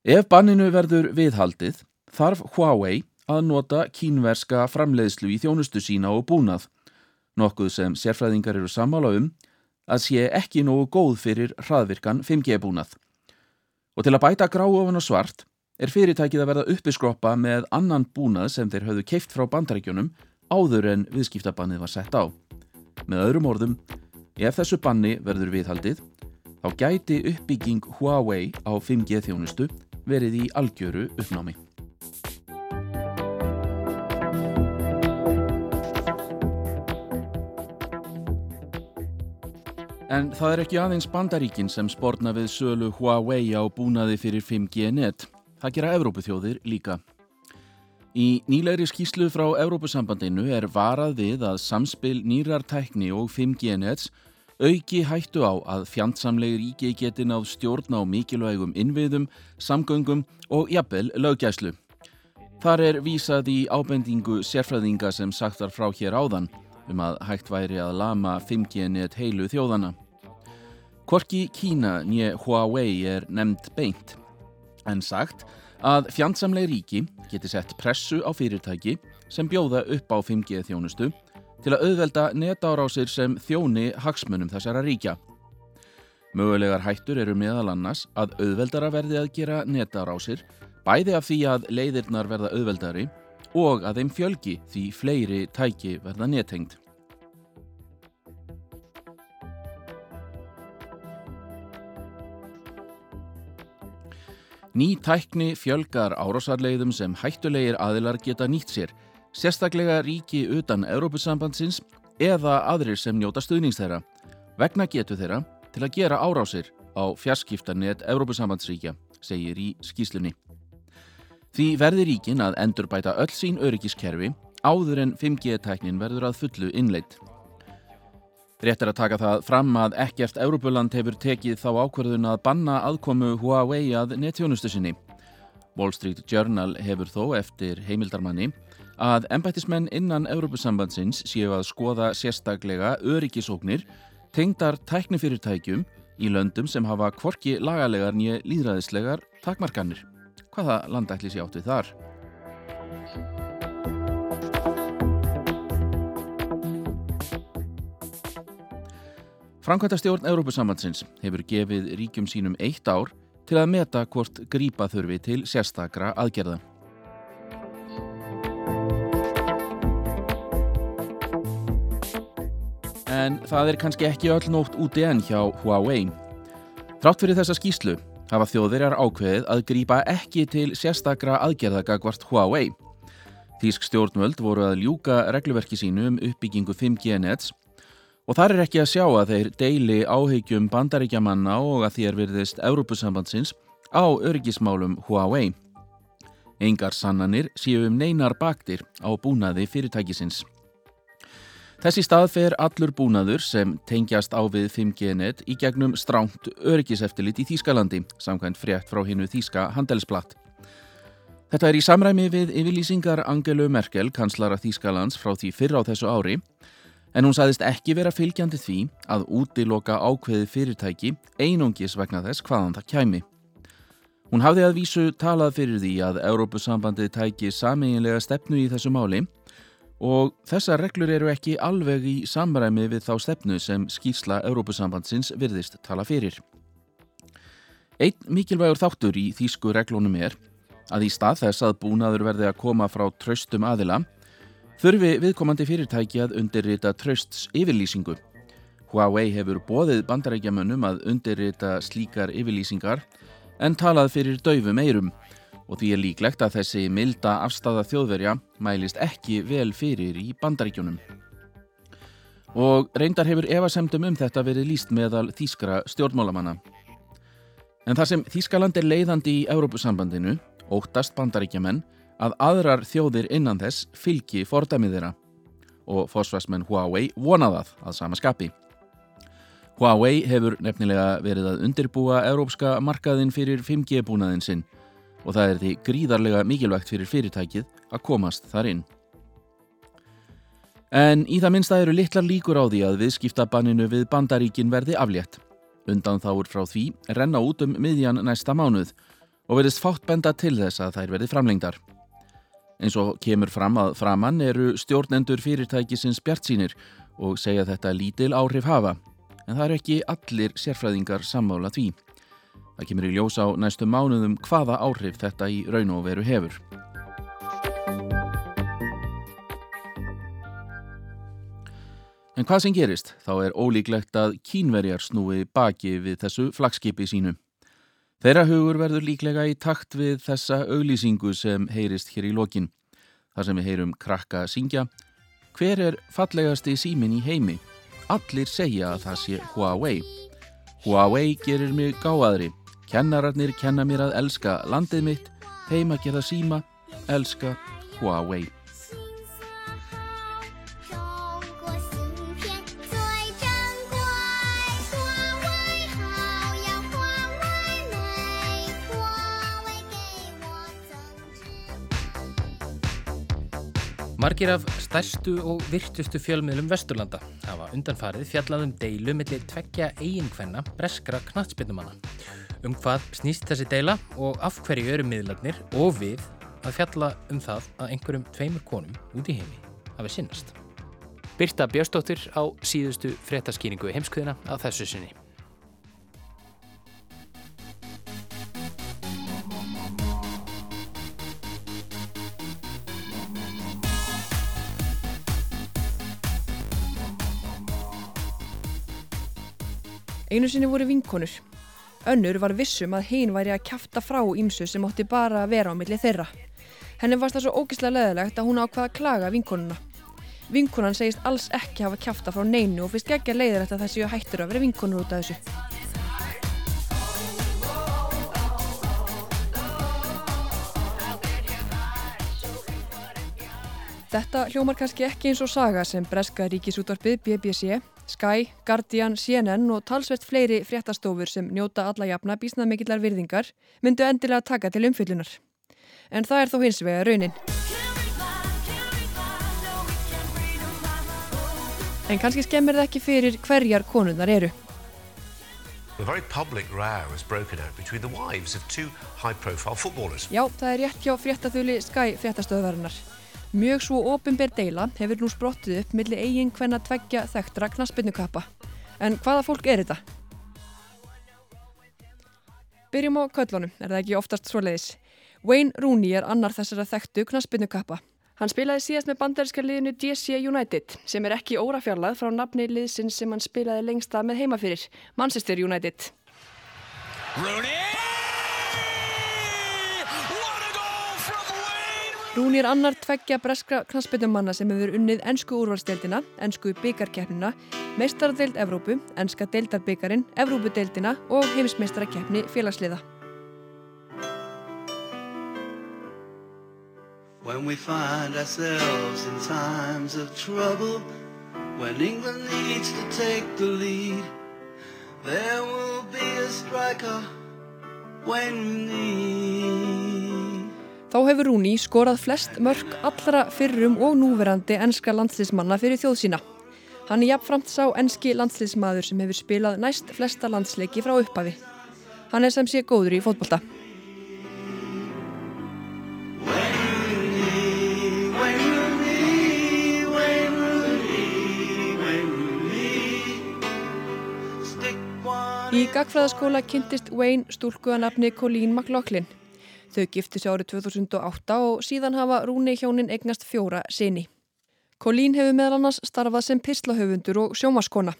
Ef banninu verður viðhaldið þarf Huawei að nota kínverska framleiðslu í þjónustu sína og búnað, nokkuð sem sérfræðingar eru sammála um að sé ekki nógu góð fyrir hraðvirkan 5G búnað. Og til að bæta grá ofan og svart er fyrirtækið að verða uppiskroppa með annan búnað sem þeir höfðu keift frá bandarækjunum áður en viðskiptabannið var sett á. Með öðrum orðum, ef þessu banni verður viðhaldið, þá gæti uppbygging Huawei á 5G þjónustu verið í algjöru uppnámi. En það er ekki aðeins bandaríkin sem spórna við sölu Huawei á búnaði fyrir 5G net. Það gera Evrópuþjóðir líka. Í nýlegri skýslu frá Evrópusambandinu er varað við að samspil nýrar tækni og 5G nets auki hættu á að fjandsamleg ríki geti náð stjórn á mikilvægum innviðum, samgöngum og jafnvel löggæslu. Þar er vísað í ábendingu sérfræðinga sem sagtar frá hér áðan um að hægt væri að lama 5G-net heilu þjóðana. Korki Kína nýje Huawei er nefnd beint, en sagt að fjandsamleg ríki geti sett pressu á fyrirtæki sem bjóða upp á 5G þjónustu til að auðvelda netárásir sem þjóni hagsmunum þessara ríkja. Mögulegar hættur eru meðal annars að auðveldara verði að gera netárásir, bæði af því að leiðirnar verða auðveldari og að þeim fjölgi því fleiri tæki verða nettengt. Ný tækni fjölgar árásarleiðum sem hættulegir aðilar geta nýtt sér, sérstaklega ríki utan Európusambandsins eða aðrir sem njóta stuðnings þeirra, vegna getu þeirra til að gera árásir á fjarskiptarnet Európusambandsríkja, segir í skýslunni. Því verði ríkin að endurbæta öll sín öryggiskerfi áður en 5G-tæknin verður að fullu innleitt. Rétt er að taka það fram að ekkert Európuland hefur tekið þá ákverðun að banna aðkomu Huawei að netjónustu sinni. Wall Street Journal hefur þó eftir heimildarmanni að embættismenn innan Európusambandsins séu að skoða sérstaklega öryggisóknir tengdar tæknifyrirtækjum í löndum sem hafa kvorki lagalegar nýja líðræðislegar takmarkanir. Hvaða landækli sé áttu þar? Frankvæntastjórn Európusambandsins hefur gefið ríkjum sínum eitt ár til að meta hvort grípa þurfi til sérstakra aðgerða. En það er kannski ekki öll nótt úti enn hjá Huawei. Trátt fyrir þessa skýslu hafa þjóðverjar ákveðið að grípa ekki til sérstakra aðgerðagagvart Huawei. Þísk stjórnvöld voru að ljúka regluverki sínu um uppbyggingu 5G nets Og þar er ekki að sjá að þeir deili áhegjum bandaríkjamanna og að þér virðist Európusambandsins á örgismálum Huawei. Engar sannanir séu um neinar baktir á búnaði fyrirtækisins. Þessi stað fer allur búnaður sem tengjast á við 5G-net í gegnum stránt örgiseftilit í Þýskalandi, samkvæmt frétt frá hinnu Þýska handelsblatt. Þetta er í samræmi við yfirlýsingar Angelu Merkel, kanslara Þýskalands, frá því fyrr á þessu ári En hún saðist ekki vera fylgjandi því að útiloka ákveði fyrirtæki einungis vegna þess hvaðan það kæmi. Hún hafði að vísu talað fyrir því að Európusambandið tæki sameinlega stefnu í þessu máli og þessar reglur eru ekki alveg í samræmi við þá stefnu sem skýrsla Európusambandsins virðist tala fyrir. Einn mikilvægur þáttur í þýsku reglunum er að í stað þess að búnaður verði að koma frá tröstum aðila þurfi viðkomandi fyrirtæki að undirrita trösts yfirlýsingu. Huawei hefur bóðið bandarækjamönnum að undirrita slíkar yfirlýsingar en talað fyrir döfum eirum og því er líklegt að þessi milda afstafa þjóðverja mælist ekki vel fyrir í bandaríkjunum. Og reyndar hefur evasemdum um þetta verið líst meðal þýskra stjórnmálamanna. En þar sem Þýskaland er leiðandi í Európusambandinu, óttast bandaríkjamenn, að aðrar þjóðir innan þess fylgi fordæmið þeirra og fósfæsmenn Huawei vonaðað að sama skapi. Huawei hefur nefnilega verið að undirbúa európska markaðin fyrir 5G búnaðin sinn og það er því gríðarlega mikilvægt fyrir fyrirtækið að komast þar inn. En í það minnsta eru litlar líkur á því að viðskiptabanninu við bandaríkin verði aflétt. Undan þáur frá því renna út um miðjan næsta mánuð og verðist fátt benda til þess að þær verði framlengdar. Eins og kemur fram að framann eru stjórnendur fyrirtækisins bjart sínir og segja þetta lítil áhrif hafa, en það eru ekki allir sérfræðingar sammála því. Það kemur í ljós á næstu mánuðum hvaða áhrif þetta í raun og veru hefur. En hvað sem gerist, þá er ólíklegt að kínverjar snúi baki við þessu flagskipi sínu. Þeirra hugur verður líklega í takt við þessa auglýsingu sem heyrist hér í lokin. Þar sem við heyrum krakka syngja. Hver er fallegasti símin í heimi? Allir segja að það sé Huawei. Huawei gerir mig gáaðri. Kennararnir kenna mér að elska landið mitt, heima gera síma, elska Huawei. Margir af stærstu og virtustu fjölmiðlum Vesturlanda hafa undanfarið fjallaðum deilu millir tveggja eiginkvenna breskra knatsbyrnumanna. Um hvað snýst þessi deila og af hverju eru miðlarnir og við að fjalla um það að einhverjum tveimur konum út í heimi hafi sinnast. Birta Björnsdóttir á síðustu fréttaskýringu heimskuðina að þessu sinni. Einu sinni voru vinkonur. Önnur var vissum að hinn væri að kæfta frá ímsu sem átti bara að vera á milli þeirra. Henni varst það svo ógislega leðilegt að hún ákvaða að klaga vinkonuna. Vinkonan segist alls ekki hafa kæfta frá neinu og fyrst ekki að leiðilegt að þessi hættur að vera vinkonur út af þessu. Þetta hljómar kannski ekki eins og saga sem breska ríkisútvarpið BBC Sky, Guardian, CNN og talsvert fleiri fréttastofur sem njóta alla jafna bísnað mikillar virðingar myndu endilega taka til umfyllunar. En það er þó hins vega raunin. En kannski skemmir það ekki fyrir hverjar konunnar eru. A very public row has broken out between the wives of two high-profile footballers. Já, það er rétt hjá fréttaþjóli Sky fréttastöðvarinnar. Mjög svo ofinber deila hefur nú sprottið upp millir eigin hvenna tveggja þekktra knaspinukappa. En hvaða fólk er þetta? Byrjum á köllunum, er það ekki oftast svo leiðis. Wayne Rooney er annar þessara þekktu knaspinukappa. Hann spilaði síðast með bandaríska liðinu DC United sem er ekki órafjarlað frá nafni liðsins sem hann spilaði lengsta með heimafyrir, Manchester United. Rooney! Rúni er annar tveggja breska knastbyttumanna sem hefur unnið ennsku úrvalstdeildina, ennsku byggarkeppnina, meistardeild Evrópu, ennska deildarbyggarinn, Evrópudeildina og heimsmeistarakeppni félagsliða. When we find ourselves in times of trouble When England needs to take the lead There will be a striker when we need Þá hefur Rúni skorað flest mörg allra fyrrum og núverandi enska landsliðsmanna fyrir þjóð sína. Hann er jafnframt sá enski landsliðsmaður sem hefur spilað næst flesta landsleiki frá upphafi. Hann er sem sé góður í fótbolta. Í gagfræðaskóla kynntist Wayne stúlku að nafni Colleen McLaughlin. Þau gifti sig árið 2008 og síðan hafa Rúni hjónin eignast fjóra sinni. Colleen hefur meðal annars starfað sem pislahöfundur og sjómaskona.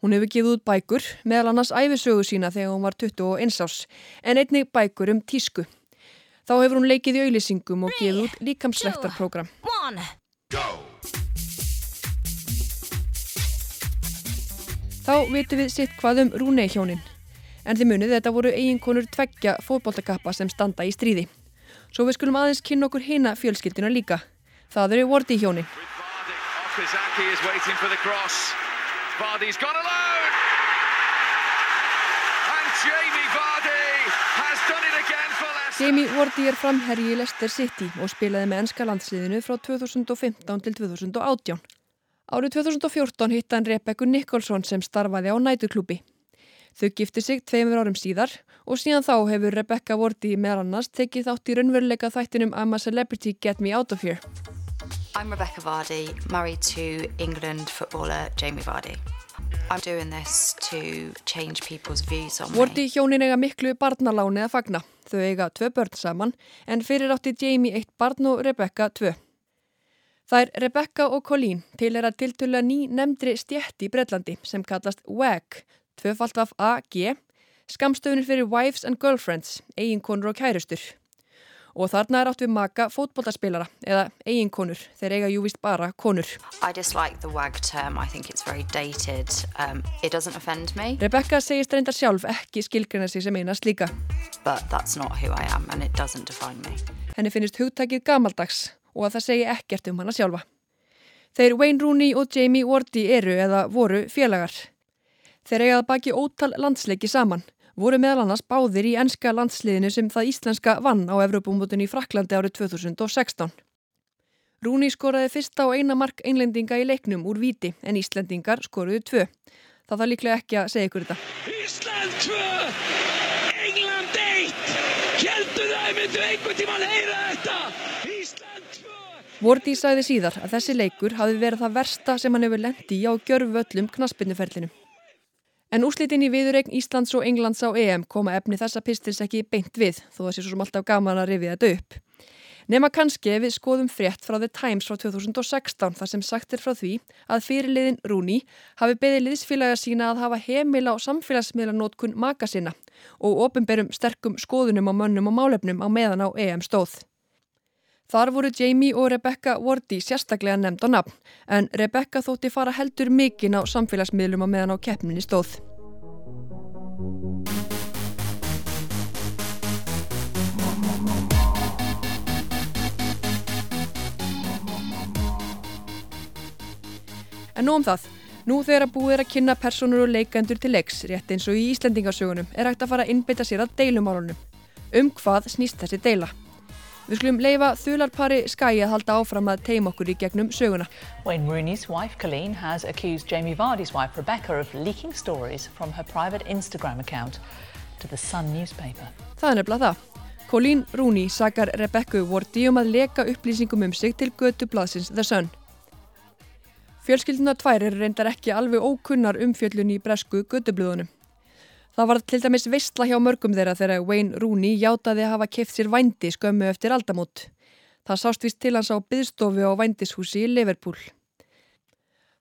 Hún hefur gefið út bækur, meðal annars æfisögu sína þegar hún var 21 ás, en einnig bækur um tísku. Þá hefur hún leikið í auðlýsingum og gefið út líkamsrektarprogram. Þá vitum við sitt hvað um Rúni hjónin en þið munið þetta voru eiginkonur tveggja fótbóltakappa sem standa í stríði. Svo við skulum aðeins kynna okkur hina fjölskyldina líka. Það eru Vorti hjónin. Jamie Vorti er framherji í Leicester City og spilaði með ennska landsliðinu frá 2015 til 2018. Árið 2014 hitt hann Rebekku Nicholson sem starfaði á nætuklúpi. Þau gifti sig tveimur árum síðar og síðan þá hefur Rebecca Wardy meðal annars tekið þátt í raunveruleika þættinum I'm a Celebrity, Get Me Out of Here. I'm Rebecca Vardy, married to England footballer Jamie Vardy. I'm doing this to change people's views on me. Wardy hjónin eiga miklu barnaláni að fagna. Þau eiga tvö börn saman en fyrir átti Jamie eitt barn og Rebecca tvö. Það er Rebecca og Colleen til er að tiltöla ný nefndri stjætti í Breitlandi sem kallast WAG, tvöfalt af AG, skamstöfunir fyrir Wives and Girlfriends, eiginkonur og kærustur. Og þarna er átt við maka fótbollaspilara, eða eiginkonur, þeir eiga jú vist bara konur. I dislike the WAG term, I think it's very dated, um, it doesn't offend me. Rebecca segist reyndar sjálf ekki skilgrina sig sem einast líka. But that's not who I am and it doesn't define me. Henni finnist hugtækið gamaldags og að það segi ekkert um hana sjálfa. Þeir Wayne Rooney og Jamie Wardy eru eða voru félagar. Þeir eigaði baki ótal landsleiki saman, voru meðal annars báðir í enska landsliðinu sem það íslenska vann á Evrópumótunni í Fraklandi árið 2016. Rúni skoraði fyrsta og eina mark einlendinga í leiknum úr viti en Íslendingar skoruðu tvö. Það þarf líklega ekki að segja ykkur þetta. Ísland 2, England 1. Heldur það myndu einhvern tíman heyra þetta? Ísland 2. Vorti sagði síðar að þessi leikur hafi verið það versta sem hann hefur lendi á gjörföllum knaspinnuferlinu. En úslitin í viðuregn Íslands og Englands á EM koma efni þessa pistils ekki beint við, þó það sé svo sem alltaf gaman að rifja þetta upp. Nefna kannski við skoðum frétt frá The Times frá 2016 þar sem sagt er frá því að fyrirliðin Rúni hafi beðið liðsfélaga sína að hafa heimila á samfélagsmiðlanótkun maka sinna og ofinberum sterkum skoðunum á mönnum og málefnum á meðan á EM stóð. Þar voru Jamie og Rebecca Wardy sérstaklega nefnd á nafn en Rebecca þótti fara heldur mikinn á samfélagsmiðlum á meðan á keppninni stóð. En nú um það. Nú þegar að búið er að kynna personur og leikendur til leiks, rétt eins og í Íslendingasögunum, er hægt að fara að innbytta sér að deilumálunum. Um hvað snýst þessi deila? Við skulum leifa þularpari Skye að halda áfram að teima okkur í gegnum söguna. Wayne Rooney's wife Colleen has accused Jamie Vardy's wife Rebecca of leaking stories from her private Instagram account to the Sun newspaper. Það er nefnilega það. Colleen Rooney sakar Rebecca Vardy um að leka upplýsingum um sig til götu blaðsins The Sun. Fjölskylduna tvær er reyndar ekki alveg ókunnar umfjöllun í bresku gödubluðunum. Það var til dæmis veistla hjá mörgum þeirra þegar Wayne Rooney játaði að hafa keft sér vændi skömmu eftir aldamót. Það sást vist til hans á byðstofu á vændishúsi í Liverpool.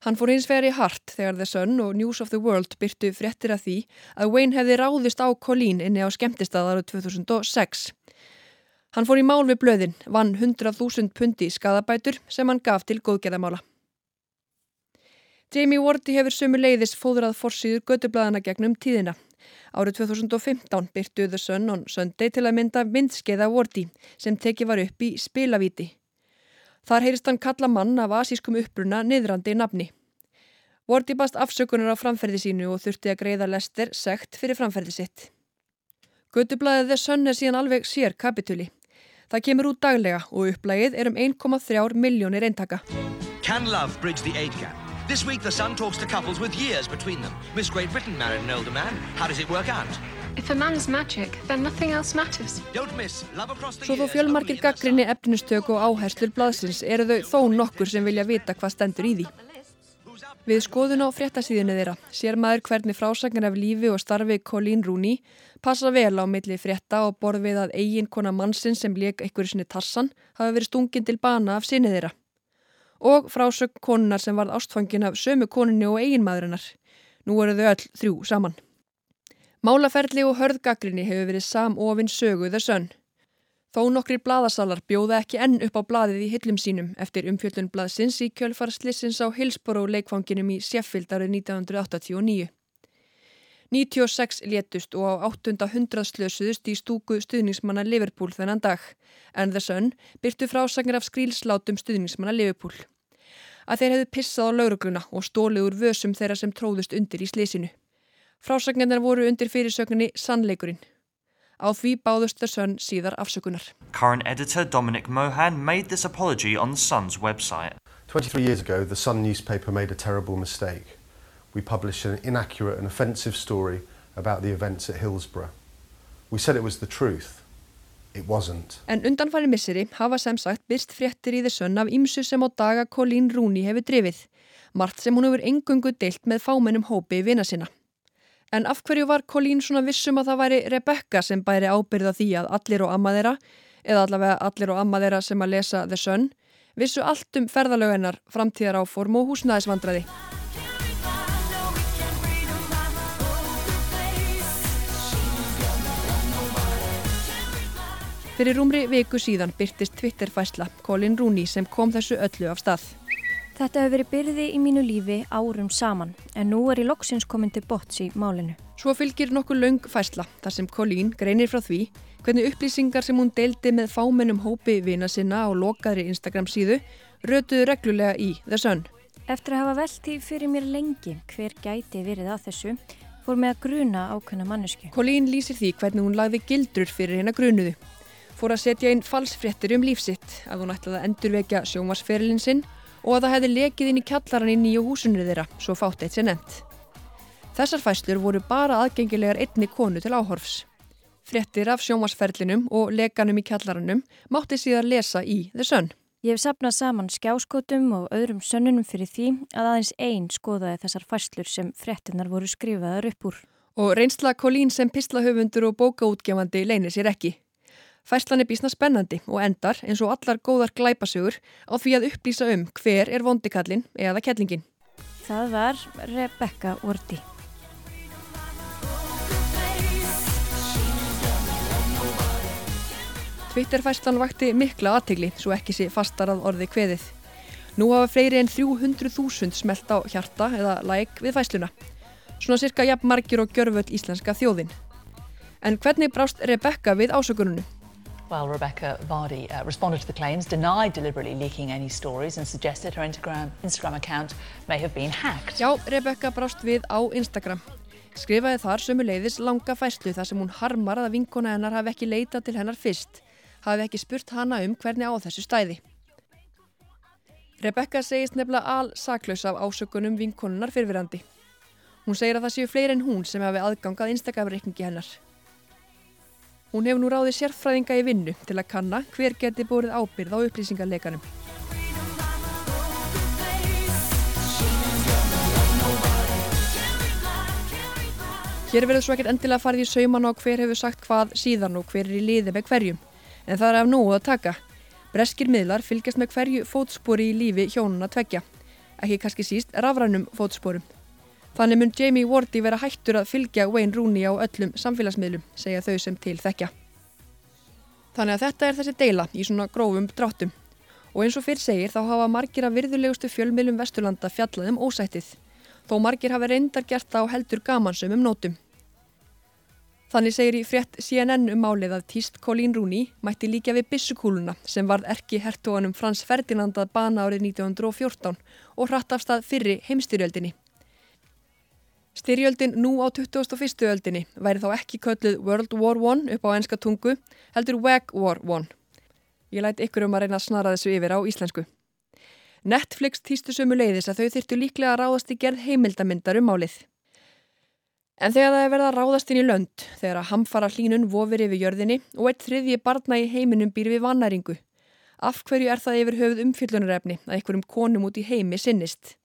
Hann fór hins vegar í hart þegar The Sun og News of the World byrtu fréttir af því að Wayne hefði ráðist á Colleen inni á skemmtistaðaru 2006. Hann fór í mál við blöðin, vann 100.000 pundi skadabætur sem hann gaf til góðgerðamála. Jamie Wardy hefur sömu leiðis fóðrað forsiður gödublaðana gegnum tíðina. Árið 2015 byrtu The Sun on Sunday til að mynda myndskeiða Wardy sem tekið var upp í spilavíti. Þar heyrist hann kalla mann af asískum uppbruna niðrandi nafni. Wardy bast afsökunar á framferði sínu og þurfti að greiða lester sekt fyrir framferði sitt. Gödublaðið The Sun er síðan alveg sér kapituli. Það kemur út daglega og upplægið er um 1,3 miljónir eintaka. Can love bridge the age gap? This week, The Sun talks to couples with years between them. Miss Great Britain married an older man. How does it work out? If a man is magic, then nothing else matters. Don't miss Love Across the Svo þó Years. fjölmarkir gaggrinni efnustök og áherslur blaðsins eru þau þó nokkur sem vilja vita hvað stendur í því. Við skoðun á fréttasíðinu þeirra sér maður hvernig frásagnar af lífi og starfi Colleen Rooney passa vel á milli frétta og borð við að eigin kona mannsinn sem leik einhverju sinni tassan hafi verið stungin til bana af sinni þeirra og frásögn konunar sem varð ástfangin af sömu konunni og eiginmaðurinnar. Nú eru þau öll þrjú saman. Málaferli og hörðgagrinni hefur verið samofinn söguð að sönn. Þó nokkri blaðasalar bjóða ekki enn upp á blaðið í hillum sínum eftir umfjöldun blaðsins í kjölfarslissins á Hillsborough leikfanginum í Sheffield árið 1989. 96 létust og á 800 slösuðust í stúku stuðningsmanna Liverpool þennan dag en The Sun byrtu frásagnir af skrílslátum stuðningsmanna Liverpool. Að þeir hefðu pissað á laurugluna og stólið úr vösum þeirra sem tróðust undir í slísinu. Frásagnirnar voru undir fyrirsögninni Sannleikurinn. Á því báðust The Sun síðar afsökunar. Current editor Dominic Mohan made this apology on the Sun's website. 23 years ago, the Sun newspaper made a terrible mistake. We published an inaccurate and offensive story about the events at Hillsborough. We said it was the truth. En undanfæri misseri hafa sem sagt byrst fréttir í þessön af ýmsu sem á daga Colleen Rooney hefur drifið. Margt sem hún hefur engungu deilt með fámennum hópi vina sinna. En af hverju var Colleen svona vissum að það væri Rebecca sem bæri ábyrða því að allir og amma þeirra, eða allavega allir og amma þeirra sem að lesa Sun, vissu allt um ferðalöginnar, framtíðar áform og húsnæðisvandræði. Fyrir rúmri viku síðan byrtist Twitter-fæsla Colin Rooney sem kom þessu öllu af stað. Þetta hefur verið byrði í mínu lífi árum saman en nú er ég loksins komin til bots í málinu. Svo fylgir nokkuð laung fæsla þar sem Colleen greinir frá því hvernig upplýsingar sem hún deildi með fámennum hópi vina sinna á lokaðri Instagram síðu rötuðu reglulega í The Sun. Eftir að hafa velti fyrir mér lengi hver gæti verið að þessu fór með að gruna ákveðna mannesku. Colleen lýsir því hvernig hún lagði gildrur fyrir grunuðu. Fór að setja inn falsfréttir um lífsitt að hún ætlaði að endurvekja sjómasferilin sinn og að það hefði lekið inn í kjallaran í nýju húsunni þeirra, svo fátt eitt sér nefnt. Þessar fæslur voru bara aðgengilegar einni konu til áhorfs. Fréttir af sjómasferlinum og lekanum í kjallaranum mátti síðan lesa í The Sun. Ég hef sapnað saman skjáskotum og öðrum sönnunum fyrir því að aðeins einn skoðaði þessar fæslur sem frettinnar voru skrifaðar upp úr. Og reynsla Kolín sem pislahöfundur og bókaútgefandi leynir sér ekki. Fæslan er bísna spennandi og endar eins og allar góðar glæpasögur á því að upplýsa um hver er vondikallin eða kettlingin. Það var Rebecca Orti. Twitterfæslan vakti mikla aðtegli svo ekki sé fastar að orði kveðið. Nú hafa fleiri en 300.000 smelt á hjarta eða like við fæsluna. Svona cirka jafn margir og gjörföll íslenska þjóðin. En hvernig brást Rebecca við ásökununu? Well, Rebecca Vardy uh, responded to the claims, denied deliberately leaking any stories and suggested her Instagram, Instagram account may have been hacked. Já, Rebecca brást við á Instagram. Skrifaði þar sömu leiðis langa fæslu þar sem hún harmar að vinkona hennar hafi ekki leitað til hennar fyrst hafi ekki spurt hana um hvernig á þessu stæði. Rebecca segist nefnilega al saklaus af ásökunum vinkonunnar fyrfirandi. Hún segir að það séu fleiri en hún sem hafi aðgangað Instagram-reikningi hennar. Hún hefur nú ráðið sérfræðinga í vinnu til að kanna hver geti búrið ábyrð á upplýsingarleikanum. Hér verður svo ekkert endilega farið í sauman á hver hefur sagt hvað síðan og hver er í liði með hverjum en það er af nógu að taka. Breskir miðlar fylgjast með hverju fótspori í lífi hjónuna tveggja, ekki kannski síst rafrænum fótsporum. Þannig mun Jamie Wardy vera hættur að fylgja Wayne Rooney á öllum samfélagsmiðlum, segja þau sem til þekkja. Þannig að þetta er þessi deila í svona grófum dráttum. Og eins og fyrr segir þá hafa margir að virðulegustu fjölmiðlum Vesturlanda fjallaðum ósættið, þó margir hafa reyndar gert það á heldur gamansum um nótum. Þannig segir í frétt CNN um málið að týst Colleen Rooney mætti líka við bissukúluna sem varð erki hertoganum Frans Ferdinand að bana árið 1914 og hratt af stað fyrri heimstyrjöldinni. Styrjöldin nú á 21. öldinni væri þá ekki kölluð World War I upp á enska tungu, heldur Wag War I. Ég læti ykkur um að reyna að snara þessu yfir á íslensku. Netflix týstu sömu leiðis að þau þyrtu líklega að ráðast í gerð heimildamindar um málið. En þegar það er verið að ráðast inn í lönd, þegar að hamfara hlínun vofir yfir jörðinni og eitt þriðji barna í heiminum býr við vannæringu, af hverju er það yfir höfuð umfyllunarefni að einhverjum konum út í heimi sinnist?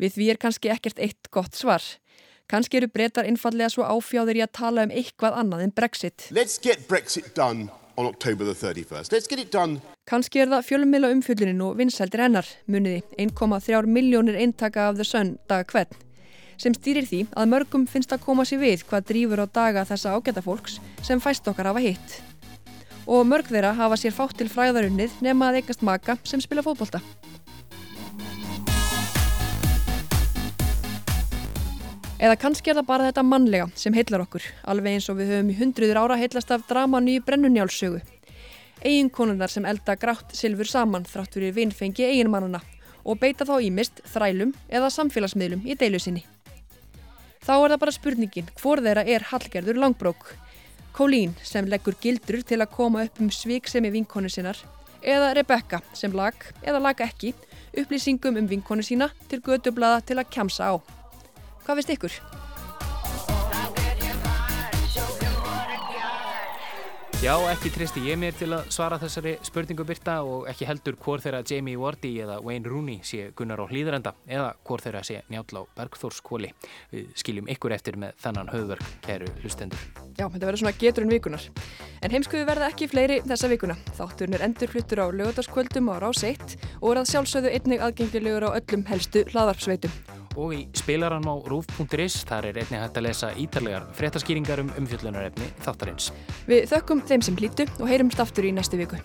Við því er kannski ekkert eitt gott svar. Kannski eru breytar innfallega svo áfjáður í að tala um eitthvað annað en Brexit. Brexit kannski er það fjölumila umfyllunin og vinsældir hennar, muniði 1,3 miljónir eintaka af The Sun dag hvern sem stýrir því að mörgum finnst að koma sér við hvað drýfur á daga þessa ágæta fólks sem fæst okkar hafa hitt. Og mörg þeirra hafa sér fátt til fræðarunnið nema að eigast maka sem spila fótbolta. Eða kannski er það bara þetta mannlega sem heillar okkur, alveg eins og við höfum í hundruður ára heillast af draman í brennunjálssögu. Eginkonunnar sem elda grátt silfur saman þrátt fyrir vinnfengi eiginmannana og beita þá ímist þrælum eða samfélagsmiðlum í deilu sinni. Þá er það bara spurningin hvor þeirra er Hallgerður Langbrók. Colleen sem leggur gildur til að koma upp um sviksemi vinkonu sinnar eða Rebecca sem lag eða lag ekki upplýsingum um vinkonu sína til gödublada til að kjamsa á. Hvað finnst ykkur? Já, ekki tristi ég mér til að svara þessari spurningu byrta og ekki heldur hvort þeirra Jamie Wardy eða Wayne Rooney sé Gunnar á hlýðarenda eða hvort þeirra sé Njáll á Bergþórskóli. Við skiljum ykkur eftir með þannan höfverk, kæru hlustendur. Já, þetta verður svona geturinn vikunar. En heimskuðu verða ekki fleiri þessa vikuna. Þátturinn er endurfluttur á lögadaskvöldum á rás 1 og er að sjálfsögðu einnig aðgengilegur á öllum helstu hlaðarpsveitum og í spilaran á rúf.is þar er einnig hægt að lesa ítarlegar fréttaskýringar um umfjöllunarefni þáttarins. Við þökkum þeim sem hlýtu og heyrumst aftur í næstu viku.